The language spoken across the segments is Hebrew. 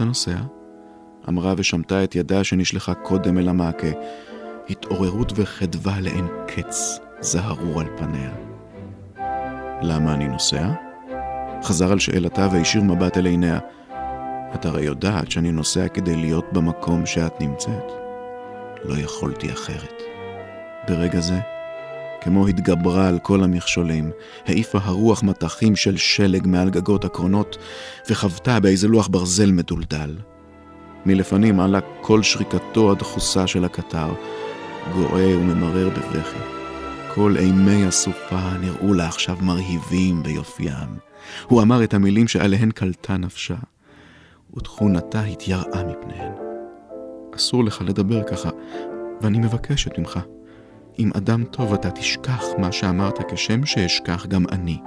אתה נוסע? אמרה ושמטה את ידה שנשלחה קודם אל המעקה. התעוררות וחדווה לאין קץ זהרו על פניה. למה אני נוסע? חזר על שאלתה והישיר מבט אל עיניה. את הרי יודעת שאני נוסע כדי להיות במקום שאת נמצאת. לא יכולתי אחרת. ברגע זה, כמו התגברה על כל המכשולים, העיפה הרוח מטחים של שלג מעל גגות הקרונות, וחוותה באיזה לוח ברזל מדולדל. מלפנים עלה כל שריקתו הדחוסה של הקטר, גואה וממרר בבכי. כל אימי הסופה נראו לה עכשיו מרהיבים ביופיים. הוא אמר את המילים שעליהן קלטה נפשה, ותכונתה התייראה מפניהן. אסור לך לדבר ככה, ואני מבקשת ממך. אם אדם טוב אתה תשכח מה שאמרת כשם שאשכח גם אני.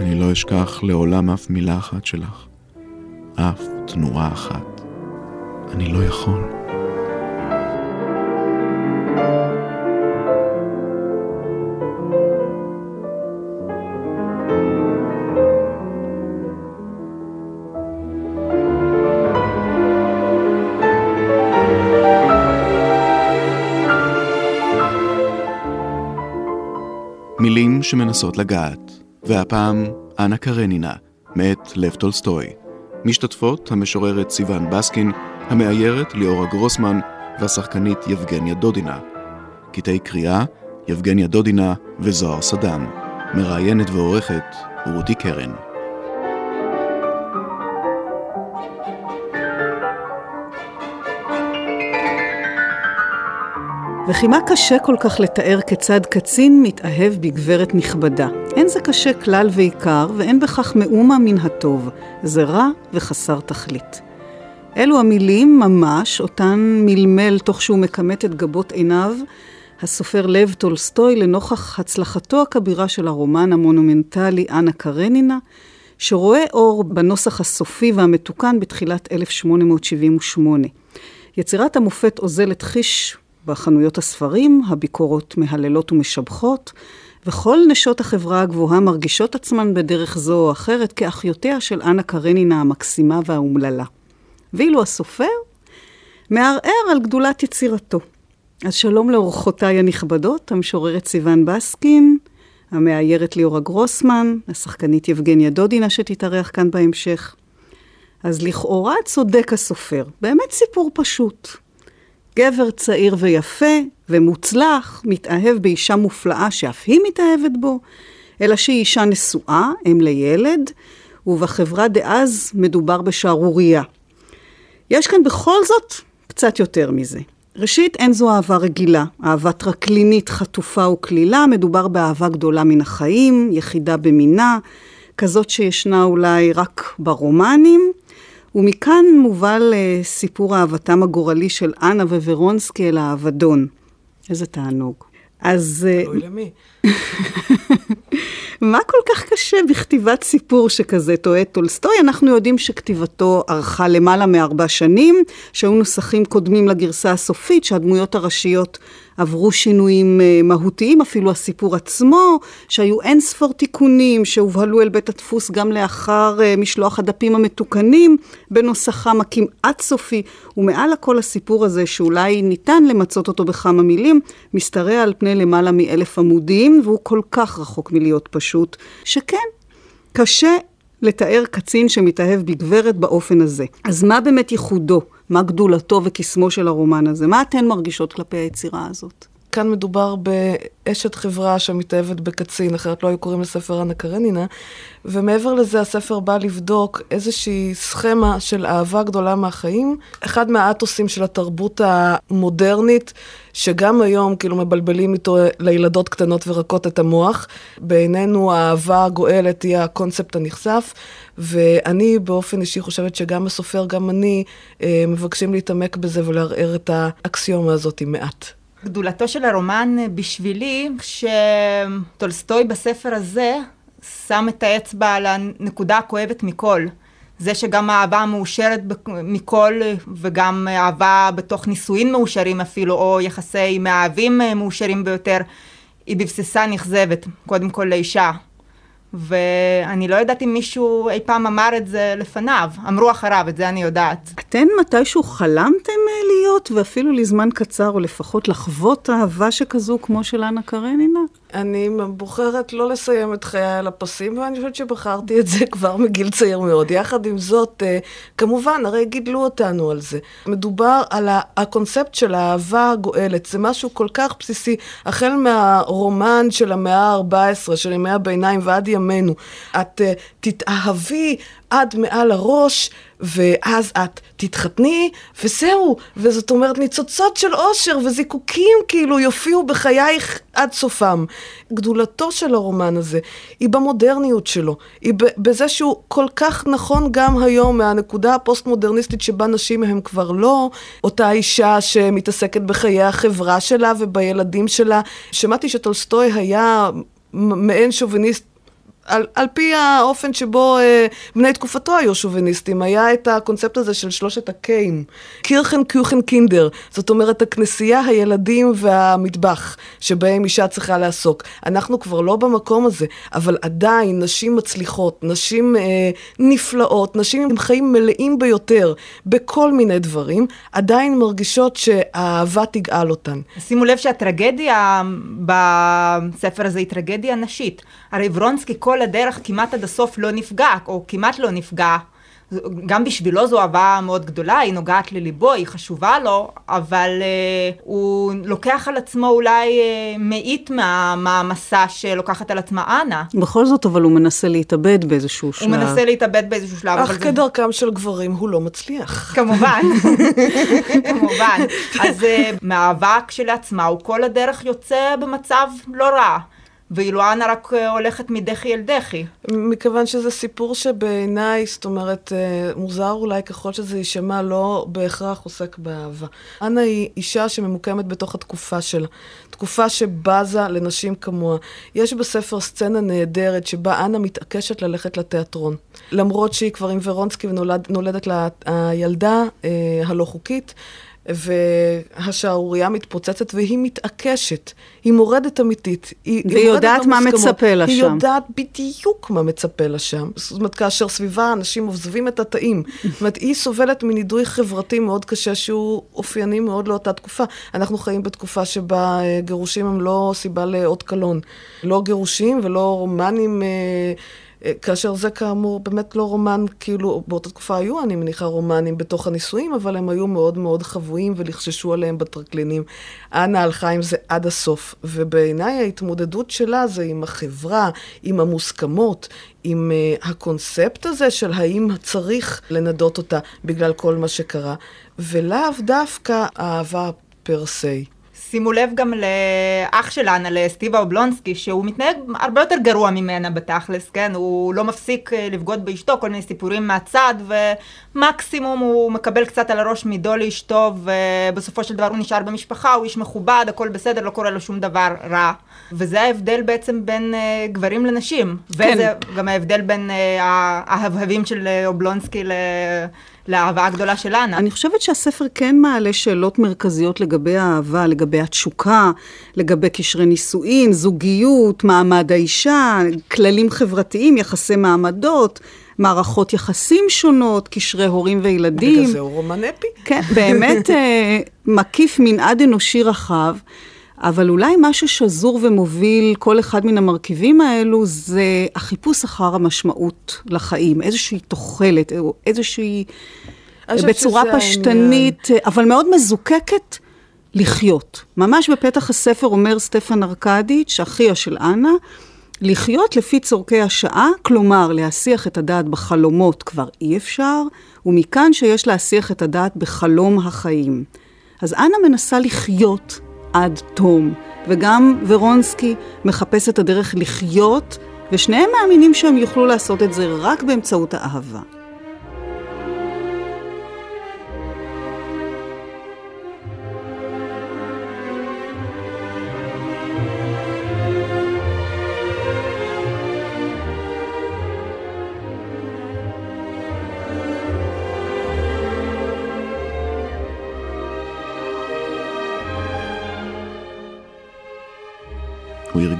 אני לא אשכח לעולם אף מילה אחת שלך, אף תנועה אחת. אני לא יכול. מילים שמנסות לגעת, והפעם אנה קרנינה, מאת לב טולסטוי. משתתפות המשוררת סיוון בסקין, המאיירת ליאורה גרוסמן והשחקנית יבגניה דודינה. קטעי קריאה יבגניה דודינה וזוהר סדן. מראיינת ועורכת רותי קרן. וכי מה קשה כל כך לתאר כיצד קצין מתאהב בגברת נכבדה? אין זה קשה כלל ועיקר, ואין בכך מאומה מן הטוב. זה רע וחסר תכלית. אלו המילים ממש, אותן מלמל תוך שהוא מקמט את גבות עיניו, הסופר לב טולסטוי לנוכח הצלחתו הכבירה של הרומן המונומנטלי אנה קרנינה, שרואה אור בנוסח הסופי והמתוקן בתחילת 1878. יצירת המופת אוזלת חיש בחנויות הספרים, הביקורות מהללות ומשבחות, וכל נשות החברה הגבוהה מרגישות עצמן בדרך זו או אחרת כאחיותיה של אנה קרנינה המקסימה והאומללה. ואילו הסופר מערער על גדולת יצירתו. אז שלום לאורחותיי הנכבדות, המשוררת סיוון בסקין, המאיירת ליאורה גרוסמן, השחקנית יבגניה דודינה שתתארח כאן בהמשך. אז לכאורה צודק הסופר, באמת סיפור פשוט. גבר צעיר ויפה ומוצלח, מתאהב באישה מופלאה שאף היא מתאהבת בו, אלא שהיא אישה נשואה, אם לילד, ובחברה דאז מדובר בשערורייה. יש כאן בכל זאת קצת יותר מזה. ראשית, אין זו אהבה רגילה, אהבה טרקלינית חטופה וקלילה, מדובר באהבה גדולה מן החיים, יחידה במינה, כזאת שישנה אולי רק ברומנים, ומכאן מובל סיפור אהבתם הגורלי של אנה ווורונסקי אל האבדון. איזה תענוג. אז... תלוי למי. מה כל כך קשה בכתיבת סיפור שכזה, טועה טולסטוי? אנחנו יודעים שכתיבתו ארכה למעלה מארבע שנים, שהיו נוסחים קודמים לגרסה הסופית, שהדמויות הראשיות עברו שינויים אה, מהותיים, אפילו הסיפור עצמו, שהיו אין ספור תיקונים שהובהלו אל בית הדפוס גם לאחר אה, משלוח הדפים המתוקנים בנוסחם הכמעט סופי, ומעל הכל הסיפור הזה, שאולי ניתן למצות אותו בכמה מילים, משתרע על פני למעלה מאלף עמודים, והוא כל כך רחוק מלהיות פשוט, שכן, קשה לתאר קצין שמתאהב בגברת באופן הזה. אז מה באמת ייחודו? מה גדולתו וקסמו של הרומן הזה? מה אתן מרגישות כלפי היצירה הזאת? כאן מדובר באשת חברה שמתאהבת בקצין, אחרת לא היו קוראים לספר אנה קרנינה. ומעבר לזה, הספר בא לבדוק איזושהי סכמה של אהבה גדולה מהחיים. אחד מהאתוסים של התרבות המודרנית, שגם היום כאילו מבלבלים איתו לילדות קטנות ורקות את המוח. בעינינו האהבה הגואלת היא הקונספט הנכסף. ואני באופן אישי חושבת שגם הסופר, גם אני, אה, מבקשים להתעמק בזה ולערער את האקסיומה הזאת מעט. גדולתו של הרומן בשבילי, שטולסטוי בספר הזה שם את האצבע על הנקודה הכואבת מכל. זה שגם אהבה מאושרת מכל, וגם אהבה בתוך נישואין מאושרים אפילו, או יחסי מאהבים מאושרים ביותר, היא בבסיסה נכזבת, קודם כל לאישה. ואני לא יודעת אם מישהו אי פעם אמר את זה לפניו, אמרו אחריו, את זה אני יודעת. אתן מתישהו חלמתם אה, להיות, ואפילו לזמן קצר, או לפחות לחוות אהבה שכזו כמו של אנה קרנינה? אני בוחרת לא לסיים את חיי על הפסים, ואני חושבת שבחרתי את זה כבר מגיל צעיר מאוד. יחד עם זאת, אה, כמובן, הרי גידלו אותנו על זה. מדובר על הקונספט של האהבה הגואלת, זה משהו כל כך בסיסי, החל מהרומן של המאה ה-14, של ימי הביניים ועד ימינו. את uh, תתאהבי עד מעל הראש, ואז את תתחתני, וזהו. וזאת אומרת, ניצוצות של אושר וזיקוקים כאילו יופיעו בחייך עד סופם. גדולתו של הרומן הזה היא במודרניות שלו, היא בזה שהוא כל כך נכון גם היום מהנקודה הפוסט-מודרניסטית שבה נשים הם כבר לא אותה אישה שמתעסקת בחיי החברה שלה ובילדים שלה. שמעתי שטולסטוי היה מעין שוביניסט על, על פי האופן שבו אה, בני תקופתו היו שוביניסטים, היה את הקונספט הזה של שלושת הקיים, קירכן, קיוכן, קינדר, זאת אומרת הכנסייה, הילדים והמטבח, שבהם אישה צריכה לעסוק. אנחנו כבר לא במקום הזה, אבל עדיין נשים מצליחות, נשים אה, נפלאות, נשים עם חיים מלאים ביותר בכל מיני דברים, עדיין מרגישות שהאהבה תגאל אותן. שימו לב שהטרגדיה בספר הזה היא טרגדיה נשית. הרי ורונסקי כל הדרך כמעט עד הסוף לא נפגע, או כמעט לא נפגע. גם בשבילו זו אהבה מאוד גדולה, היא נוגעת לליבו, היא חשובה לו, אבל uh, הוא לוקח על עצמו אולי uh, מאית מהמסע מה, שלוקחת על עצמה אנה. בכל זאת, אבל הוא מנסה להתאבד באיזשהו שלב. הוא מנסה להתאבד באיזשהו שלב. אך כדרכם זה... של גברים, הוא לא מצליח. כמובן, כמובן. אז uh, מהאהבה כשלעצמה, הוא כל הדרך יוצא במצב לא רע. ואילו אנה רק אה, הולכת מדחי אל דחי. מכיוון שזה סיפור שבעיניי, זאת אומרת, אה, מוזר אולי ככל שזה יישמע, לא בהכרח עוסק באהבה. אנה היא אישה שממוקמת בתוך התקופה שלה. תקופה שבזה לנשים כמוה. יש בספר סצנה נהדרת שבה אנה מתעקשת ללכת לתיאטרון. למרות שהיא כבר עם ורונסקי ונולדת לה הילדה אה, הלא חוקית. והשערורייה מתפוצצת והיא מתעקשת. היא מורדת אמיתית. היא, והיא יודעת מה מצפה לה שם. היא יודעת בדיוק מה מצפה לה שם. זאת אומרת, כאשר סביבה אנשים עוזבים את התאים. זאת אומרת, היא סובלת מנידוי חברתי מאוד קשה שהוא אופייני מאוד לאותה תקופה. אנחנו חיים בתקופה שבה אה, גירושים הם לא סיבה לאות קלון. לא גירושים ולא רומנים... אה, כאשר זה כאמור באמת לא רומן, כאילו באותה תקופה היו, אני מניחה, רומנים בתוך הנישואים, אבל הם היו מאוד מאוד חבויים ולחששו עליהם בטרקלינים. אנה הלכה עם זה עד הסוף, ובעיניי ההתמודדות שלה זה עם החברה, עם המוסכמות, עם uh, הקונספט הזה של האם צריך לנדות אותה בגלל כל מה שקרה, ולאו דווקא אהבה פר סי. שימו לב גם לאח שלנה, לסטיבה אובלונסקי, שהוא מתנהג הרבה יותר גרוע ממנה בתכלס, כן? הוא לא מפסיק אה, לבגוד באשתו, כל מיני סיפורים מהצד, ומקסימום הוא מקבל קצת על הראש מדו לאשתו, ובסופו של דבר הוא נשאר במשפחה, הוא איש מכובד, הכל בסדר, לא קורה לו שום דבר רע. וזה ההבדל בעצם בין uh, גברים לנשים. כן. וזה גם ההבדל בין uh, ההבהבים של אובלונסקי ל... לאהבה הגדולה של אנה. אני חושבת שהספר כן מעלה שאלות מרכזיות לגבי האהבה, לגבי התשוקה, לגבי קשרי נישואין, זוגיות, מעמד האישה, כללים חברתיים, יחסי מעמדות. מערכות יחסים שונות, קשרי הורים וילדים. בגלל זה הוא רומן אפי. כן, באמת אה, מקיף מנעד אנושי רחב. אבל אולי מה ששזור ומוביל כל אחד מן המרכיבים האלו זה החיפוש אחר המשמעות לחיים, איזושהי תוחלת, איזושהי, בצורה פשטנית, העניין. אבל מאוד מזוקקת, לחיות. ממש בפתח הספר אומר סטפן ארקדיץ', אחיה של אנה, לחיות לפי צורכי השעה, כלומר להסיח את הדעת בחלומות כבר אי אפשר, ומכאן שיש להסיח את הדעת בחלום החיים. אז אנה מנסה לחיות עד תום. וגם ורונסקי מחפש את הדרך לחיות, ושניהם מאמינים שהם יוכלו לעשות את זה רק באמצעות האהבה.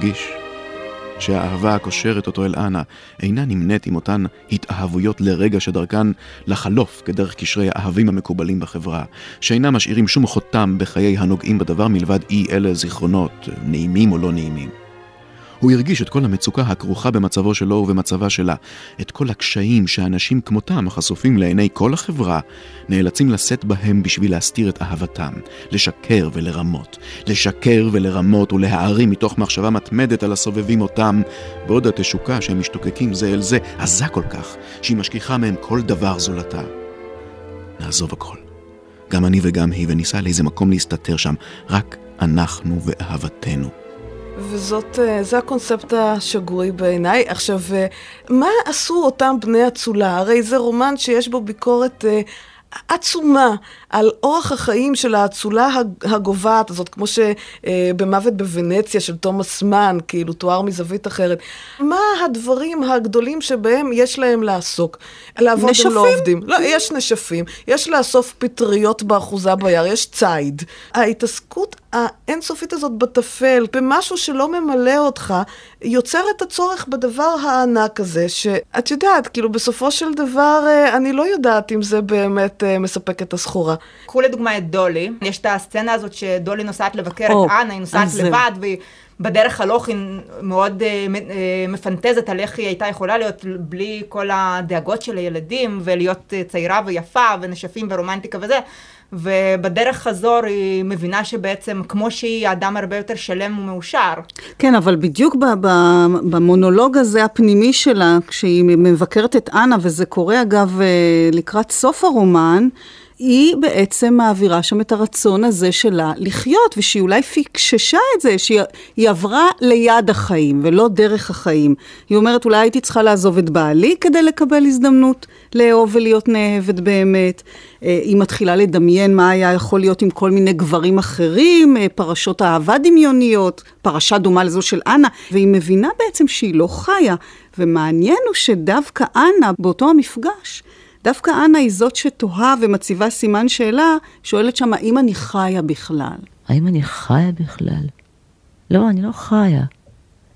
הרגיש שהאהבה הקושרת אותו אל אנה אינה נמנית עם אותן התאהבויות לרגע שדרכן לחלוף כדרך קשרי האהבים המקובלים בחברה, שאינם משאירים שום חותם בחיי הנוגעים בדבר מלבד אי אלה זיכרונות, נעימים או לא נעימים. הוא הרגיש את כל המצוקה הכרוכה במצבו שלו ובמצבה שלה, את כל הקשיים שאנשים כמותם, החשופים לעיני כל החברה, נאלצים לשאת בהם בשביל להסתיר את אהבתם, לשקר ולרמות, לשקר ולרמות ולהערים מתוך מחשבה מתמדת על הסובבים אותם, בעוד התשוקה שהם משתוקקים זה אל זה עזה כל כך, שהיא משכיחה מהם כל דבר זולתה. נעזוב הכל. גם אני וגם היא, וניסע לאיזה מקום להסתתר שם, רק אנחנו ואהבתנו. וזאת, אה, זה הקונספט השגוי בעיניי. עכשיו, אה, מה עשו אותם בני אצולה? הרי זה רומן שיש בו ביקורת אה, עצומה על אורח החיים של האצולה הגוועת הזאת, כמו שבמוות בוונציה של תומאס מן, כאילו תואר מזווית אחרת. מה הדברים הגדולים שבהם יש להם לעסוק? לעבוד נשפים? הם לא עובדים. לא, יש נשפים, יש לאסוף פטריות באחוזה ביער, יש ציד. ההתעסקות האינסופית הזאת בטפל, במשהו שלא ממלא אותך, יוצר את הצורך בדבר הענק הזה, שאת יודעת, כאילו בסופו של דבר, אה, אני לא יודעת אם זה באמת אה, מספק את הסחורה. קחו לדוגמה את דולי, יש את הסצנה הזאת שדולי נוסעת לבקר או, את אנה, היא נוסעת לבד, והיא... בדרך הלוך היא מאוד uh, מפנטזת על איך היא הייתה יכולה להיות בלי כל הדאגות של הילדים, ולהיות צעירה ויפה, ונשפים ורומנטיקה וזה. ובדרך חזור היא מבינה שבעצם כמו שהיא, האדם הרבה יותר שלם ומאושר. כן, אבל בדיוק במונולוג הזה הפנימי שלה, כשהיא מבקרת את אנה, וזה קורה אגב לקראת סוף הרומן, היא בעצם מעבירה שם את הרצון הזה שלה לחיות, ושהיא אולי פיקששה את זה, שהיא עברה ליד החיים ולא דרך החיים. היא אומרת, אולי הייתי צריכה לעזוב את בעלי כדי לקבל הזדמנות לאהוב ולהיות נאהבת באמת. אה, היא מתחילה לדמיין מה היה יכול להיות עם כל מיני גברים אחרים, אה, פרשות אהבה דמיוניות, פרשה דומה לזו של אנה, והיא מבינה בעצם שהיא לא חיה. ומעניין הוא שדווקא אנה, באותו המפגש, דווקא אנה היא זאת שתוהה ומציבה סימן שאלה, שואלת שם, האם אני חיה בכלל? האם אני חיה בכלל? לא, אני לא חיה,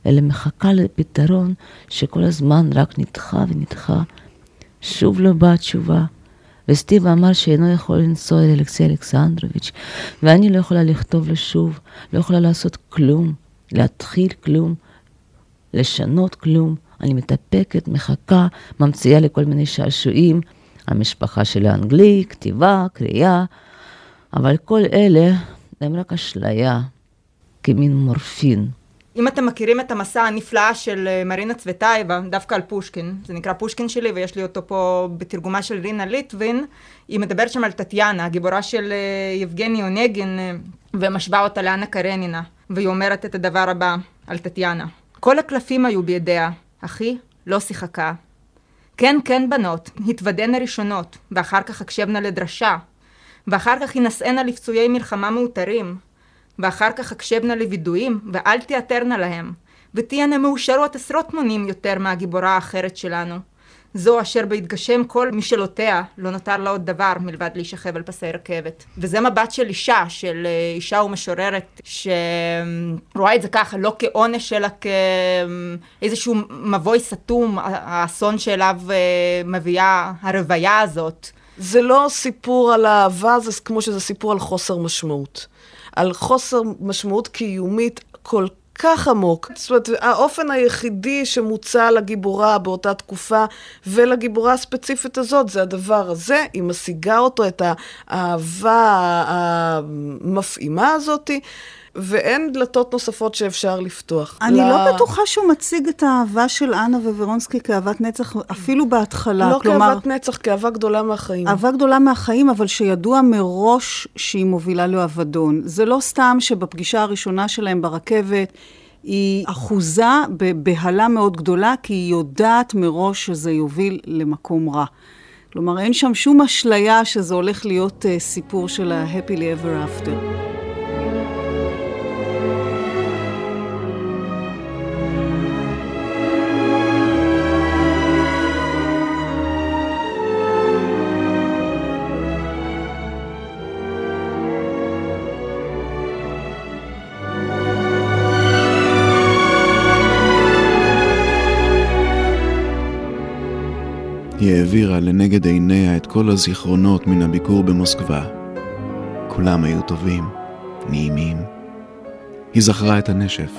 אלא מחכה לפתרון שכל הזמן רק נדחה ונדחה. שוב לא באה תשובה. וסטיב אמר שאינו יכול לנסוע אל אלכסי אלכסנדרוביץ', ואני לא יכולה לכתוב לו שוב, לא יכולה לעשות כלום, להתחיל כלום, לשנות כלום. אני מתאפקת, מחכה, ממציאה לכל מיני שעשועים. המשפחה שלי אנגלי, כתיבה, קריאה, אבל כל אלה הם רק אשליה, כמין מורפין. אם אתם מכירים את המסע הנפלאה של אה, מרינה צוותאייבה, דווקא על פושקין, זה נקרא פושקין שלי ויש לי אותו פה בתרגומה של רינה ליטווין, היא מדברת שם על טטיאנה, הגיבורה של אה, יבגני אונגין, אה, ומשווה אותה לאנה קרנינה, והיא אומרת את הדבר הבא על טטיאנה: כל הקלפים היו בידיה, אחי לא שיחקה, כן, כן, בנות, התוודענה ראשונות, ואחר כך הקשבנה לדרשה, ואחר כך ינשאנה לפצועי מלחמה מאותרים, ואחר כך הקשבנה לווידויים, ואל תיעתרנה להם, ותהיינה מאושרות עשרות מונים יותר מהגיבורה האחרת שלנו. זו אשר בהתגשם כל משאלותיה לא נותר לה עוד דבר מלבד להישכב על פסי רכבת. וזה מבט של אישה, של אה, אישה ומשוררת, שרואה את זה ככה, לא כעונש, אלא כאיזשהו מבוי סתום, האסון שאליו אה, מביאה הרוויה הזאת. זה לא סיפור על אהבה, זה כמו שזה סיפור על חוסר משמעות. על חוסר משמעות קיומית כל כך עמוק. זאת אומרת, האופן היחידי שמוצע לגיבורה באותה תקופה ולגיבורה הספציפית הזאת זה הדבר הזה, היא משיגה אותו, את האהבה המפעימה הזאתי. ואין דלתות נוספות שאפשר לפתוח. אני לא. לא בטוחה שהוא מציג את האהבה של אנה וורונסקי כאהבת נצח, אפילו בהתחלה. לא כלומר, כאהבת נצח, כאהבה גדולה מהחיים. אהבה גדולה מהחיים, אבל שידוע מראש שהיא מובילה לאבדון. זה לא סתם שבפגישה הראשונה שלהם ברכבת, היא אחוזה בבהלה מאוד גדולה, כי היא יודעת מראש שזה יוביל למקום רע. כלומר, אין שם שום אשליה שזה הולך להיות uh, סיפור של ה-happily ever after. העבירה לנגד עיניה את כל הזיכרונות מן הביקור במוסקבה. כולם היו טובים, נעימים. היא זכרה את הנשף,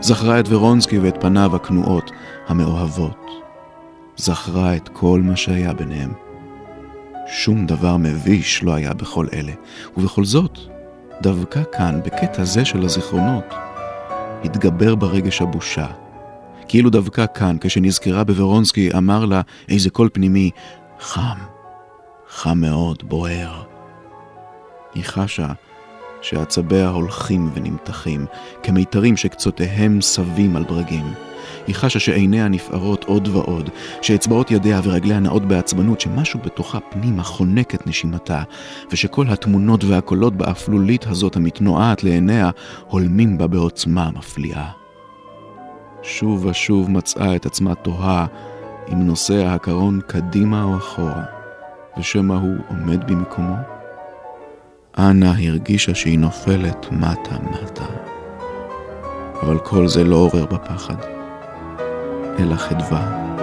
זכרה את ורונסקי ואת פניו הכנועות, המאוהבות. זכרה את כל מה שהיה ביניהם. שום דבר מביש לא היה בכל אלה, ובכל זאת, דווקא כאן, בקטע זה של הזיכרונות, התגבר ברגש הבושה. כאילו דווקא כאן, כשנזכרה בוורונסקי, אמר לה איזה קול פנימי, חם, חם מאוד, בוער. היא חשה שעצביה הולכים ונמתחים, כמיתרים שקצותיהם סבים על ברגים. היא חשה שעיניה נפערות עוד ועוד, שאצבעות ידיה ורגליה נעות בעצבנות, שמשהו בתוכה פנימה חונק את נשימתה, ושכל התמונות והקולות באפלולית הזאת המתנועת לעיניה, הולמים בה בעוצמה מפליאה. שוב ושוב מצאה את עצמה תוהה אם נושא הקרון קדימה או אחורה, ושמא הוא עומד במקומו. אנה הרגישה שהיא נופלת מטה-מטה. אבל כל זה לא עורר בפחד, אלא חדווה.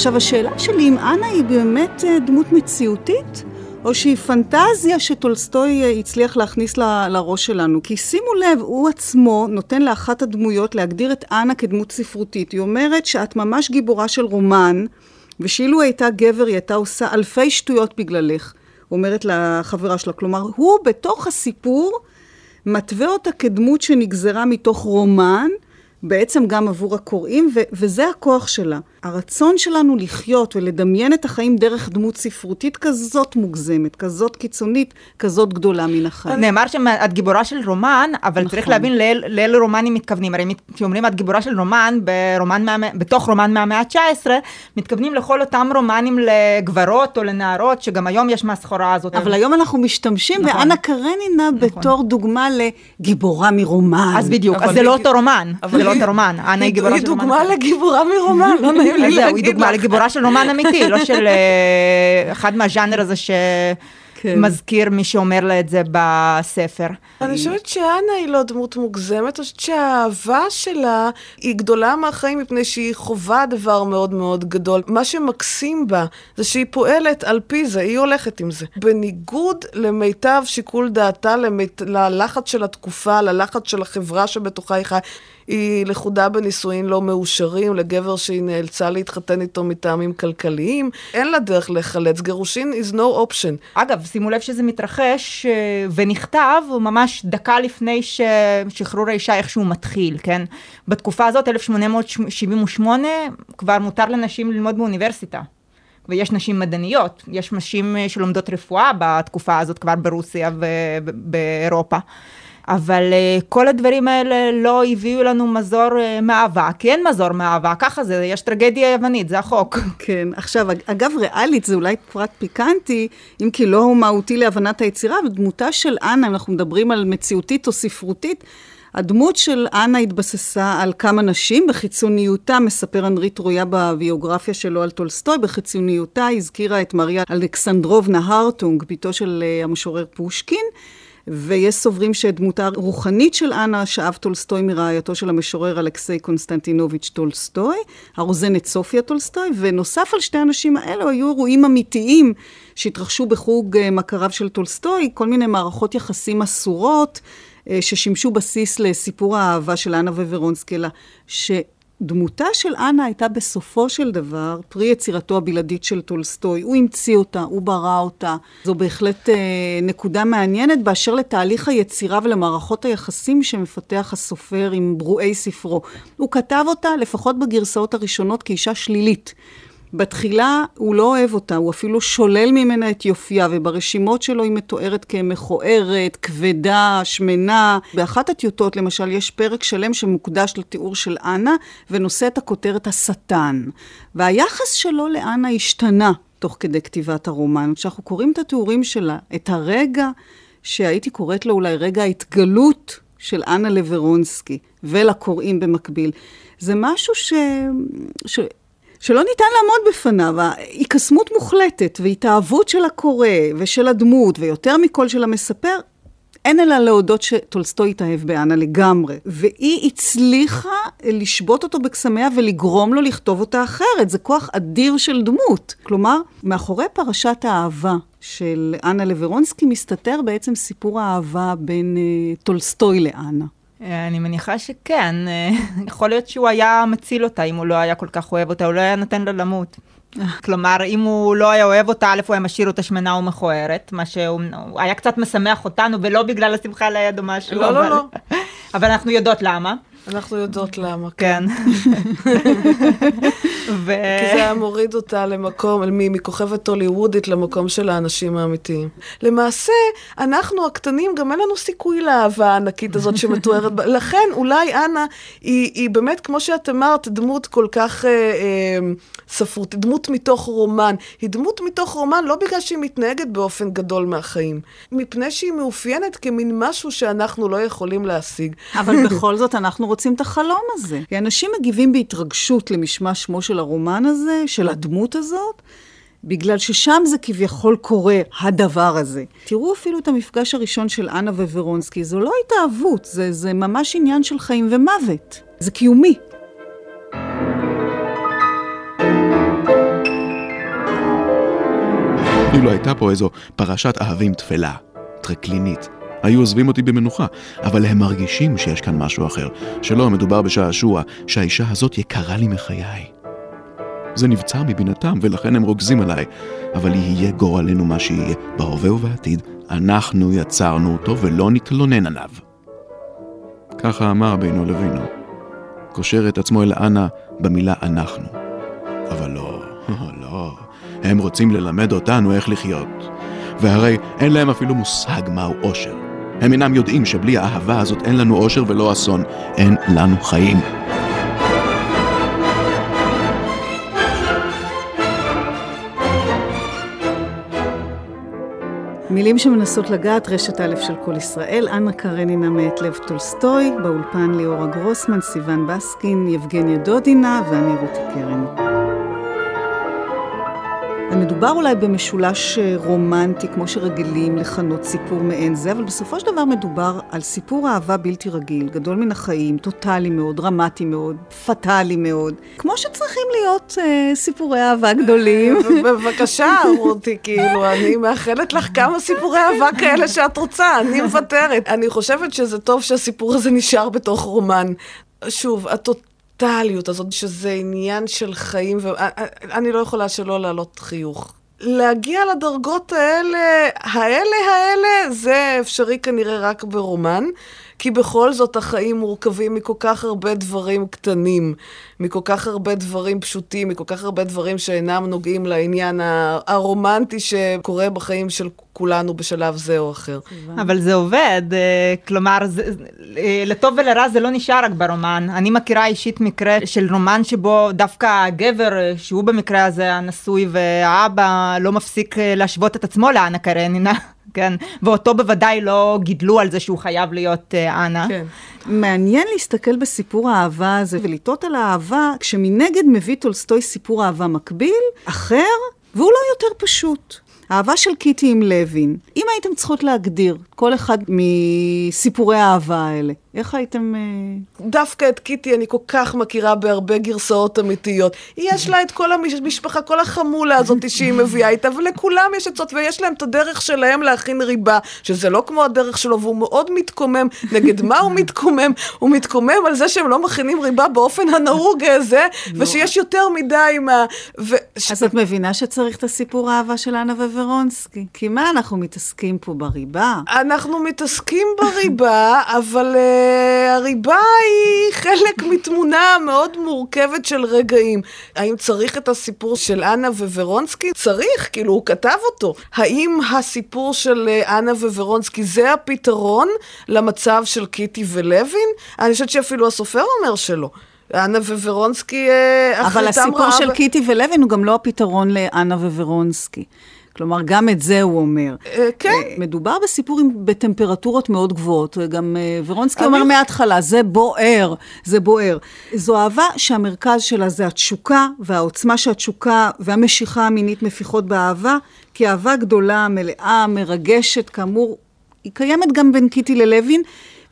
עכשיו, השאלה שלי אם אנה היא באמת אה, דמות מציאותית, או שהיא פנטזיה שטולסטוי אה, הצליח להכניס ל, לראש שלנו. כי שימו לב, הוא עצמו נותן לאחת הדמויות להגדיר את אנה כדמות ספרותית. היא אומרת שאת ממש גיבורה של רומן, ושאילו הייתה גבר היא הייתה עושה אלפי שטויות בגללך. אומרת לחברה שלה. כלומר, הוא בתוך הסיפור מתווה אותה כדמות שנגזרה מתוך רומן, בעצם גם עבור הקוראים, ו- וזה הכוח שלה. הרצון שלנו לחיות ולדמיין את החיים דרך דמות ספרותית כזאת מוגזמת, כזאת קיצונית, כזאת גדולה מן החיים. נאמר שאת גיבורה של רומן, אבל נכון. צריך להבין לאילו רומנים מתכוונים. הרי כשאומרים את גיבורה של רומן, ברומן מה, בתוך רומן מהמאה ה-19, מתכוונים לכל אותם רומנים לגברות או לנערות, שגם היום יש מהסחורה הזאת. אבל היום אנחנו משתמשים נכון. באנה קרנינה נכון. בתור דוגמה לגיבורה מרומן. אז בדיוק, אז זה לא אותו רומן. זה לא אותו רומן. אנה היא גיבורה של רומן. היא דוגמה לגיבורה מרומן, לא נעים לי להגיד לך. היא דוגמה לגיבורה של רומן אמיתי, לא של אה, אחד מהז'אנר הזה ש... כן. מזכיר מי שאומר לה את זה בספר. אני חושבת שאנה היא לא דמות מוגזמת, אני חושבת שהאהבה שלה היא גדולה מהחיים מפני שהיא חווה דבר מאוד מאוד גדול. מה שמקסים בה זה שהיא פועלת על פי זה, היא הולכת עם זה. בניגוד למיטב שיקול דעתה, למיט... ללחץ של התקופה, ללחץ של החברה שבתוכה היא חיה. היא לכודה בנישואים לא מאושרים לגבר שהיא נאלצה להתחתן איתו מטעמים כלכליים. אין לה דרך לחלץ. גירושין is no option. אגב, שימו לב שזה מתרחש אה, ונכתב ממש דקה לפני ששחרור האישה איכשהו מתחיל, כן? בתקופה הזאת, 1878, כבר מותר לנשים ללמוד באוניברסיטה. ויש נשים מדעניות, יש נשים אה, שלומדות רפואה בתקופה הזאת כבר ברוסיה ובאירופה. אבל uh, כל הדברים האלה לא הביאו לנו מזור uh, מאהבה, כי אין מזור מאהבה, ככה זה, יש טרגדיה יוונית, זה החוק. כן, עכשיו, אגב, ריאלית זה אולי פרט פיקנטי, אם כי לא הוא מהותי להבנת היצירה, אבל דמותה של אנה, אנחנו מדברים על מציאותית או ספרותית, הדמות של אנה התבססה על כמה נשים, בחיצוניותה, מספר אנרי טרויה בביוגרפיה שלו על טולסטוי, בחיצוניותה הזכירה את מריה אלכסנדרובנה הרטונג, בתו של uh, המשורר פושקין. ויש סוברים שדמותה הרוחנית של אנה שאב טולסטוי מרעייתו של המשורר אלכסיי קונסטנטינוביץ' טולסטוי, הרוזנת סופיה טולסטוי, ונוסף על שתי הנשים האלו היו אירועים אמיתיים שהתרחשו בחוג אה, מכריו של טולסטוי, כל מיני מערכות יחסים אסורות. אה, ששימשו בסיס לסיפור האהבה של אנה וורונסקי, אלא ש... דמותה של אנה הייתה בסופו של דבר פרי יצירתו הבלעדית של טולסטוי. הוא המציא אותה, הוא ברא אותה. זו בהחלט אה, נקודה מעניינת באשר לתהליך היצירה ולמערכות היחסים שמפתח הסופר עם ברואי ספרו. הוא כתב אותה, לפחות בגרסאות הראשונות, כאישה שלילית. בתחילה הוא לא אוהב אותה, הוא אפילו שולל ממנה את יופייה, וברשימות שלו היא מתוארת כמכוערת, כבדה, שמנה. באחת הטיוטות, למשל, יש פרק שלם שמוקדש לתיאור של אנה, ונושא את הכותרת השטן. והיחס שלו לאנה השתנה תוך כדי כתיבת הרומן. כשאנחנו קוראים את התיאורים שלה, את הרגע שהייתי קוראת לו אולי רגע ההתגלות של אנה לוורונסקי, ולקוראים במקביל. זה משהו ש... ש... שלא ניתן לעמוד בפניו, ההיקסמות מוחלטת והתאהבות של הקורא ושל הדמות, ויותר מכל של המספר, אין אלא להודות שטולסטוי התאהב באנה לגמרי, והיא הצליחה לשבות אותו בקסמיה ולגרום לו לכתוב אותה אחרת. זה כוח אדיר של דמות. כלומר, מאחורי פרשת האהבה של אנה לוורונסקי מסתתר בעצם סיפור האהבה בין uh, טולסטוי לאנה. אני מניחה שכן. אה, יכול להיות שהוא היה מציל אותה אם הוא לא היה כל כך אוהב אותה, הוא לא היה נותן לה למות. כלומר, אם הוא לא היה אוהב אותה, א', הוא היה משאיר אותה שמנה ומכוערת, מה שהוא היה קצת משמח אותנו, ולא בגלל השמחה ליד או משהו. לא, לא, לא. אבל אנחנו יודעות למה. אנחנו יודעות למה. כן. ו... כי זה היה מוריד אותה למקום, מכוכבת הוליוודית למקום של האנשים האמיתיים. למעשה, אנחנו הקטנים, גם אין לנו סיכוי לאהבה הענקית הזאת שמתוארת. לכן, אולי אנה היא, היא באמת, כמו שאת אמרת, דמות כל כך אה, אה, ספרותית, דמות מתוך רומן. היא דמות מתוך רומן לא בגלל שהיא מתנהגת באופן גדול מהחיים, מפני שהיא מאופיינת כמין משהו שאנחנו לא יכולים להשיג. אבל בכל זאת, אנחנו רוצים את החלום הזה. כי אנשים מגיבים בהתרגשות למשמע שמו של הרומן הזה, של הדמות הזאת, בגלל ששם זה כביכול קורה, הדבר הזה. תראו אפילו את המפגש הראשון של אנה ווורונסקי, זו לא התאהבות, זה, זה ממש עניין של חיים ומוות. זה קיומי. אילו הייתה פה איזו פרשת אהבים תפלה, טרקלינית, היו עוזבים אותי במנוחה, אבל הם מרגישים שיש כאן משהו אחר, שלא מדובר בשעשוע, שהאישה הזאת יקרה לי מחיי. זה נבצר מבינתם, ולכן הם רוגזים עליי, אבל יהיה גורלנו מה שיהיה, בהווה ובעתיד, אנחנו יצרנו אותו ולא נתלונן עליו. ככה אמר בינו לבינו. קושר את עצמו אל אנה במילה אנחנו. אבל לא, לא, הם רוצים ללמד אותנו איך לחיות. והרי אין להם אפילו מושג מהו אושר. הם אינם יודעים שבלי האהבה הזאת אין לנו אושר ולא אסון, אין לנו חיים. מילים שמנסות לגעת, רשת א' של כל ישראל, אנה קרנינה מאת לב טולסטוי, באולפן ליאורה גרוסמן, סיון בסקין, יבגניה דודינה ואני רותי קרן. מדובר אולי במשולש אה, רומנטי, כמו שרגילים לכנות סיפור מעין זה, אבל בסופו של דבר מדובר על סיפור אהבה בלתי רגיל, גדול מן החיים, טוטאלי מאוד, דרמטי מאוד, פטאלי מאוד, כמו שצריכים להיות אה, סיפורי אהבה גדולים. בבקשה, רותי, כאילו, אני מאחלת לך כמה סיפורי אהבה כאלה שאת רוצה, אני מוותרת. אני חושבת שזה טוב שהסיפור הזה נשאר בתוך רומן. שוב, הטוט... הטוטליות הזאת, שזה עניין של חיים, ואני לא יכולה שלא להעלות חיוך. להגיע לדרגות האלה, האלה האלה, זה אפשרי כנראה רק ברומן, כי בכל זאת החיים מורכבים מכל כך הרבה דברים קטנים, מכל כך הרבה דברים פשוטים, מכל כך הרבה דברים שאינם נוגעים לעניין הרומנטי שקורה בחיים של כולנו בשלב זה או אחר. אבל זה עובד, אה, כלומר, זה, אה, לטוב ולרע זה לא נשאר רק ברומן. אני מכירה אישית מקרה של רומן שבו דווקא הגבר, אה, שהוא במקרה הזה הנשוי והאבא, לא מפסיק להשוות את עצמו לאנה קרנינה. כן, ואותו בוודאי לא גידלו על זה שהוא חייב להיות uh, אנה. כן. מעניין להסתכל בסיפור האהבה הזה ולתהות על האהבה, כשמנגד מביא טולסטוי סיפור אהבה מקביל, אחר, והוא לא יותר פשוט. האהבה של קיטי עם לוין. אם הייתם צריכות להגדיר כל אחד מסיפורי האהבה האלה, איך הייתם... אה, דווקא את קיטי אני כל כך מכירה בהרבה גרסאות אמיתיות. יש לה את כל המשפחה, כל החמולה הזאת שהיא מביאה איתה, ולכולם יש עצות, ויש להם את הדרך שלהם להכין ריבה, שזה לא כמו הדרך שלו, והוא מאוד מתקומם. נגד מה הוא מתקומם? הוא מתקומם על זה שהם לא מכינים ריבה באופן הנהוג הזה, ושיש יותר מדי מה... ו... אז את מבינה שצריך את הסיפור האהבה של אנה ווורונסקי. כי מה אנחנו מתעסקים פה בריבה? אנחנו מתעסקים בריבה, אבל... Uh, הריבה היא חלק מתמונה מאוד מורכבת של רגעים. האם צריך את הסיפור של אנה ווורונסקי? צריך, כאילו, הוא כתב אותו. האם הסיפור של אה, אנה ווורונסקי זה הפתרון למצב של קיטי ולוין? אני חושבת שאפילו הסופר אומר שלא. אנה וורונסקי אחריתם אה, רעה... אבל הסיפור של קיטי ולוין הוא גם לא הפתרון לאנה ווורונסקי. כלומר, גם את זה הוא אומר. אה, כן. מדובר בסיפור בטמפרטורות מאוד גבוהות. גם אה, ורונסקי אומר מההתחלה, זה בוער, זה בוער. זו אהבה שהמרכז שלה זה התשוקה, והעוצמה שהתשוקה והמשיכה המינית מפיחות באהבה, כי אהבה גדולה, מלאה, מרגשת, כאמור, היא קיימת גם בין קיטי ללוין.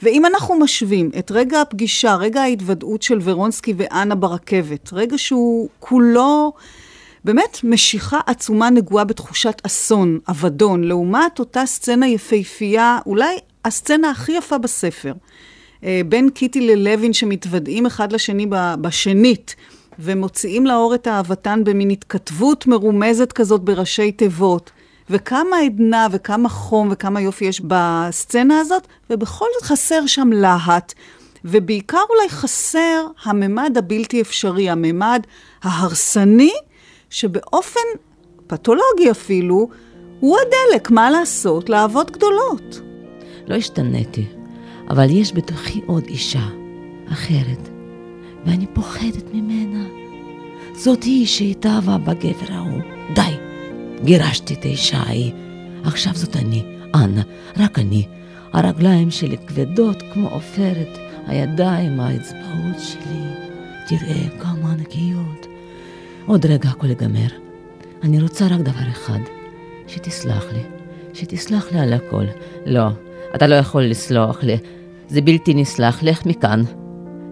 ואם אנחנו משווים את רגע הפגישה, רגע ההתוודעות של ורונסקי ואנה ברכבת, רגע שהוא כולו באמת משיכה עצומה נגועה בתחושת אסון, אבדון, לעומת אותה סצנה יפהפייה, אולי הסצנה הכי יפה בספר. אה, בין קיטי ללוין שמתוודעים אחד לשני בשנית, ומוציאים לאור את אהבתן במין התכתבות מרומזת כזאת בראשי תיבות. וכמה עדנה וכמה חום וכמה יופי יש בסצנה הזאת, ובכל זאת חסר שם להט. ובעיקר אולי חסר הממד הבלתי אפשרי, הממד ההרסני, שבאופן פתולוגי אפילו, הוא הדלק, מה לעשות, לאהבות גדולות. לא השתניתי, אבל יש בתוכי עוד אישה, אחרת, ואני פוחדת ממנה. זאת היא שהתאהבה בגבר ההוא. די, גירשתי את האישה ההיא. עכשיו זאת אני, אנה, רק אני. הרגליים שלי כבדות כמו עופרת, הידיים, האצבעות שלי. תראה כמה ענקיות. עוד רגע הכל ייגמר. אני רוצה רק דבר אחד, שתסלח לי. שתסלח לי על הכל. לא, אתה לא יכול לסלוח לי. זה בלתי נסלח, לך מכאן.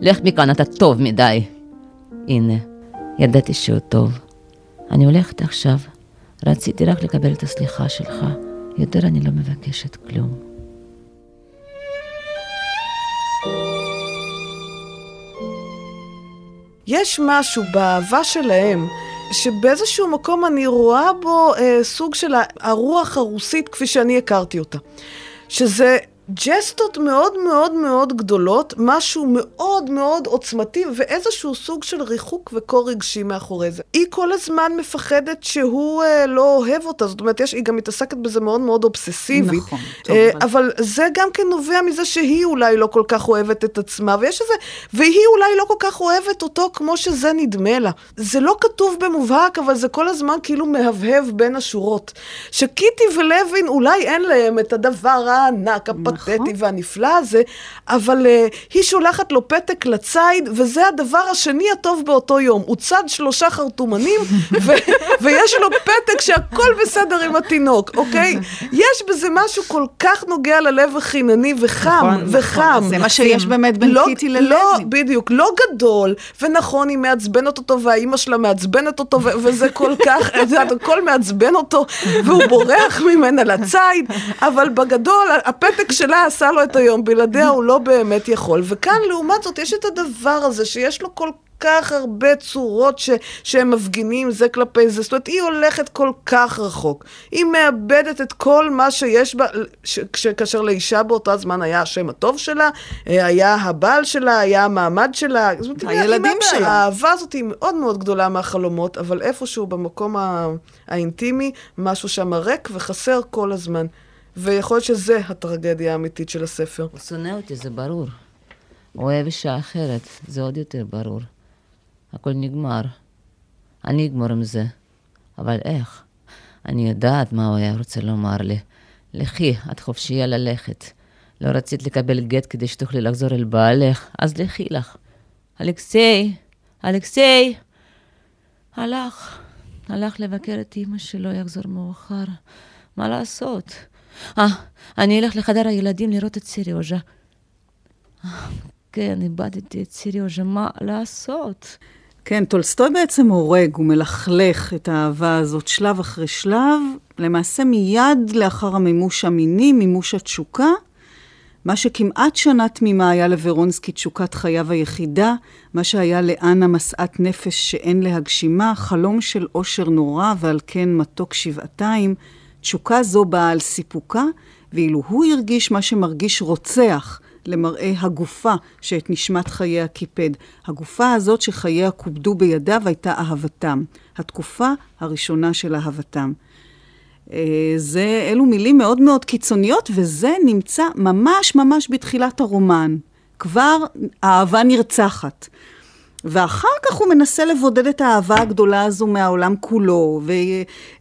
לך מכאן, אתה טוב מדי. הנה, ידעתי שהוא טוב. אני הולכת עכשיו. רציתי רק לקבל את הסליחה שלך. יותר אני לא מבקשת כלום. יש משהו באהבה שלהם, שבאיזשהו מקום אני רואה בו אה, סוג של הרוח הרוסית כפי שאני הכרתי אותה. שזה ג'סטות מאוד מאוד מאוד גדולות, משהו מאוד מאוד עוצמתי ואיזשהו סוג של ריחוק וקור רגשי מאחורי זה. היא כל הזמן מפחדת שהוא אה, לא אוהב אותה, זאת אומרת, יש, היא גם מתעסקת בזה מאוד מאוד אובססיבית. נכון, טוב. אה, אבל זה גם כן נובע מזה שהיא אולי לא כל כך אוהבת את עצמה, ויש איזה, והיא אולי לא כל כך אוהבת אותו כמו שזה נדמה לה. זה לא כתוב במובהק, אבל זה כל הזמן כאילו מהבהב בין השורות. שקיטי ולוין אולי אין להם את הדבר הענק, הפתח. הפתטי נכון. והנפלא הזה, אבל uh, היא שולחת לו פתק לציד, וזה הדבר השני הטוב באותו יום. הוא צד שלושה חרטומנים, ו- ויש לו פתק שהכל בסדר עם התינוק, אוקיי? יש בזה משהו כל כך נוגע ללב החינני וחם, נכון, וחם. נכון, זה מה שיש באמת בין לא, קיטי ללוי. לא, בדיוק, לא גדול, ונכון, היא מעצבנת אותו, והאימא שלה מעצבנת אותו, ו- וזה כל כך, זה הכל מעצבן אותו, והוא בורח ממנה לציד, אבל בגדול, הפתק שלה שלה עשה לו את היום, בלעדיה הוא לא באמת יכול. וכאן, לעומת זאת, יש את הדבר הזה שיש לו כל כך הרבה צורות ש, שהם מפגינים זה כלפי זה. זאת אומרת, היא הולכת כל כך רחוק. היא מאבדת את כל מה שיש בה, ש, ש, כאשר לאישה באותה זמן היה השם הטוב שלה, אה, היה הבעל שלה, היה המעמד שלה. זאת אומרת, הילדים שלה. האהבה הזאת היא מאוד מאוד גדולה מהחלומות, אבל איפשהו במקום האינטימי, משהו שם ריק וחסר כל הזמן. ויכול להיות שזה הטרגדיה האמיתית של הספר. הוא שונא אותי, זה ברור. הוא אוהב אישה אחרת, זה עוד יותר ברור. הכל נגמר. אני אגמור עם זה. אבל איך? אני יודעת מה הוא היה רוצה לומר לי. לכי, את חופשייה ללכת. לא רצית לקבל גט כדי שתוכלי לחזור אל בעלך, אז לכי לך. אלכסיי, אלכסיי! הלך, הלך לבקר את אמא שלו, יחזור מאוחר. מה לעשות? אה, אני אלך לחדר הילדים לראות את סיריוז'ה. כן, איבדתי את סיריוז'ה, מה לעשות? כן, טולסטוי בעצם הורג, הוא מלכלך את האהבה הזאת שלב אחרי שלב, למעשה מיד לאחר המימוש המיני, מימוש התשוקה, מה שכמעט שנה תמימה היה לוורונסקי תשוקת חייו היחידה, מה שהיה לאנה משאת נפש שאין להגשימה, חלום של אושר נורא ועל כן מתוק שבעתיים, תשוקה זו באה על סיפוקה, ואילו הוא הרגיש מה שמרגיש רוצח למראה הגופה שאת נשמת חייה קיפד. הגופה הזאת שחייה כובדו בידיו הייתה אהבתם. התקופה הראשונה של אהבתם. אה, זה, אלו מילים מאוד מאוד קיצוניות, וזה נמצא ממש ממש בתחילת הרומן. כבר האהבה נרצחת. ואחר כך הוא מנסה לבודד את האהבה הגדולה הזו מהעולם כולו,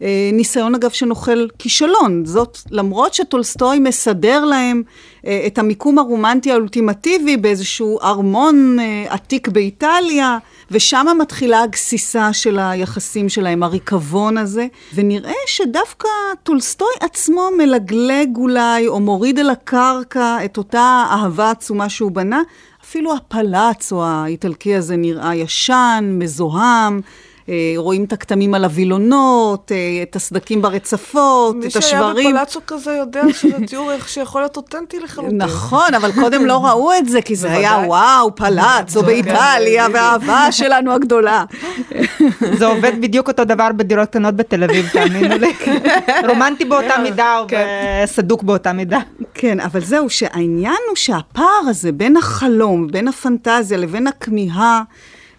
וניסיון אגב שנוכל כישלון. זאת למרות שטולסטוי מסדר להם אה, את המיקום הרומנטי האולטימטיבי באיזשהו ארמון אה, עתיק באיטליה. ושם מתחילה הגסיסה של היחסים שלהם, הריקבון הזה, ונראה שדווקא טולסטוי עצמו מלגלג אולי, או מוריד אל הקרקע את אותה אהבה עצומה שהוא בנה. אפילו הפלאצו האיטלקי הזה נראה ישן, מזוהם. אה, רואים את הכתמים על הווילונות, אה, את הסדקים ברצפות, את השברים. מי שהיה בפלאצו כזה יודע שזה תיאור איך שיכול להיות אותנטי לחלוטין. נכון, אבל קודם לא ראו את זה, כי זה היה וואו, פלאצו באיטליה, והאהבה שלנו הגדולה. זה עובד בדיוק אותו דבר בדירות קטנות בתל אביב, תאמינו לי. רומנטי באותה כן, מידה כן. וסדוק באותה מידה. כן, אבל זהו, שהעניין הוא שהפער הזה בין החלום, בין הפנטזיה לבין הכמיהה,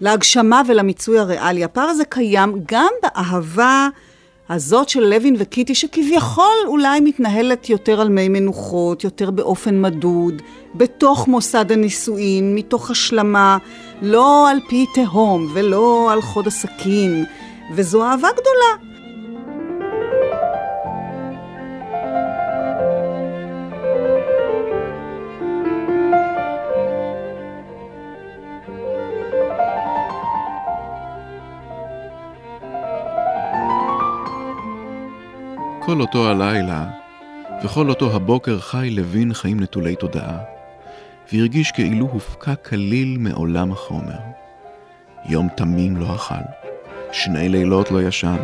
להגשמה ולמיצוי הריאלי. הפער הזה קיים גם באהבה הזאת של לוין וקיטי, שכביכול אולי מתנהלת יותר על מי מנוחות, יותר באופן מדוד, בתוך מוסד הנישואין, מתוך השלמה, לא על פי תהום ולא על חוד הסכין, וזו אהבה גדולה. כל אותו הלילה וכל אותו הבוקר חי לוין חיים נטולי תודעה, והרגיש כאילו הופקע כליל מעולם החומר. יום תמים לא אכל, שני לילות לא ישן,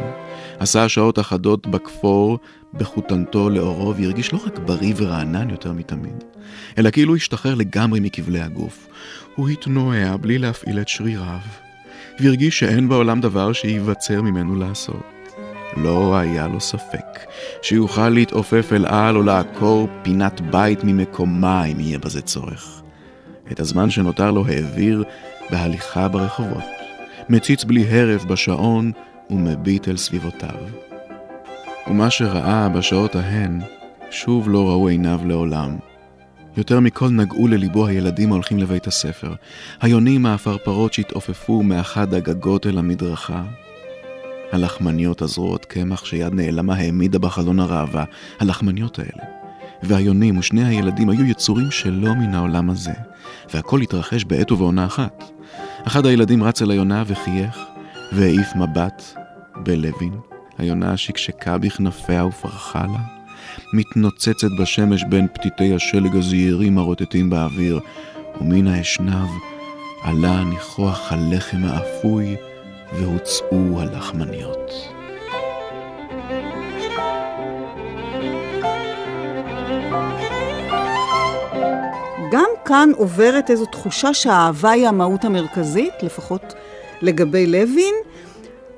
עשה שעות אחדות בכפור בחותנתו לאורו, והרגיש לא רק בריא ורענן יותר מתמיד, אלא כאילו השתחרר לגמרי מכבלי הגוף. הוא התנועע בלי להפעיל את שריריו, והרגיש שאין בעולם דבר שייווצר ממנו לעשות. לא היה לו ספק שיוכל להתעופף אל על או לעקור פינת בית ממקומה אם יהיה בזה צורך. את הזמן שנותר לו העביר בהליכה ברחובות, מציץ בלי הרף בשעון ומביט אל סביבותיו. ומה שראה בשעות ההן, שוב לא ראו עיניו לעולם. יותר מכל נגעו לליבו הילדים ההולכים לבית הספר, היונים העפרפרות שהתעופפו מאחד הגגות אל המדרכה, הלחמניות הזרועות קמח שיד נעלמה העמידה בחלון הראווה, הלחמניות האלה. והיונים ושני הילדים היו יצורים שלא מן העולם הזה, והכל התרחש בעת ובעונה אחת. אחד הילדים רץ אל היונה וחייך, והעיף מבט בלוין. היונה שקשקה בכנפיה ופרחה לה, מתנוצצת בשמש בין פתיתי השלג הזעירים הרוטטים באוויר, ומן האשנב עלה ניחוח הלחם האפוי והוצאו הלחמניות. גם כאן עוברת איזו תחושה שהאהבה היא המהות המרכזית, לפחות לגבי לוין,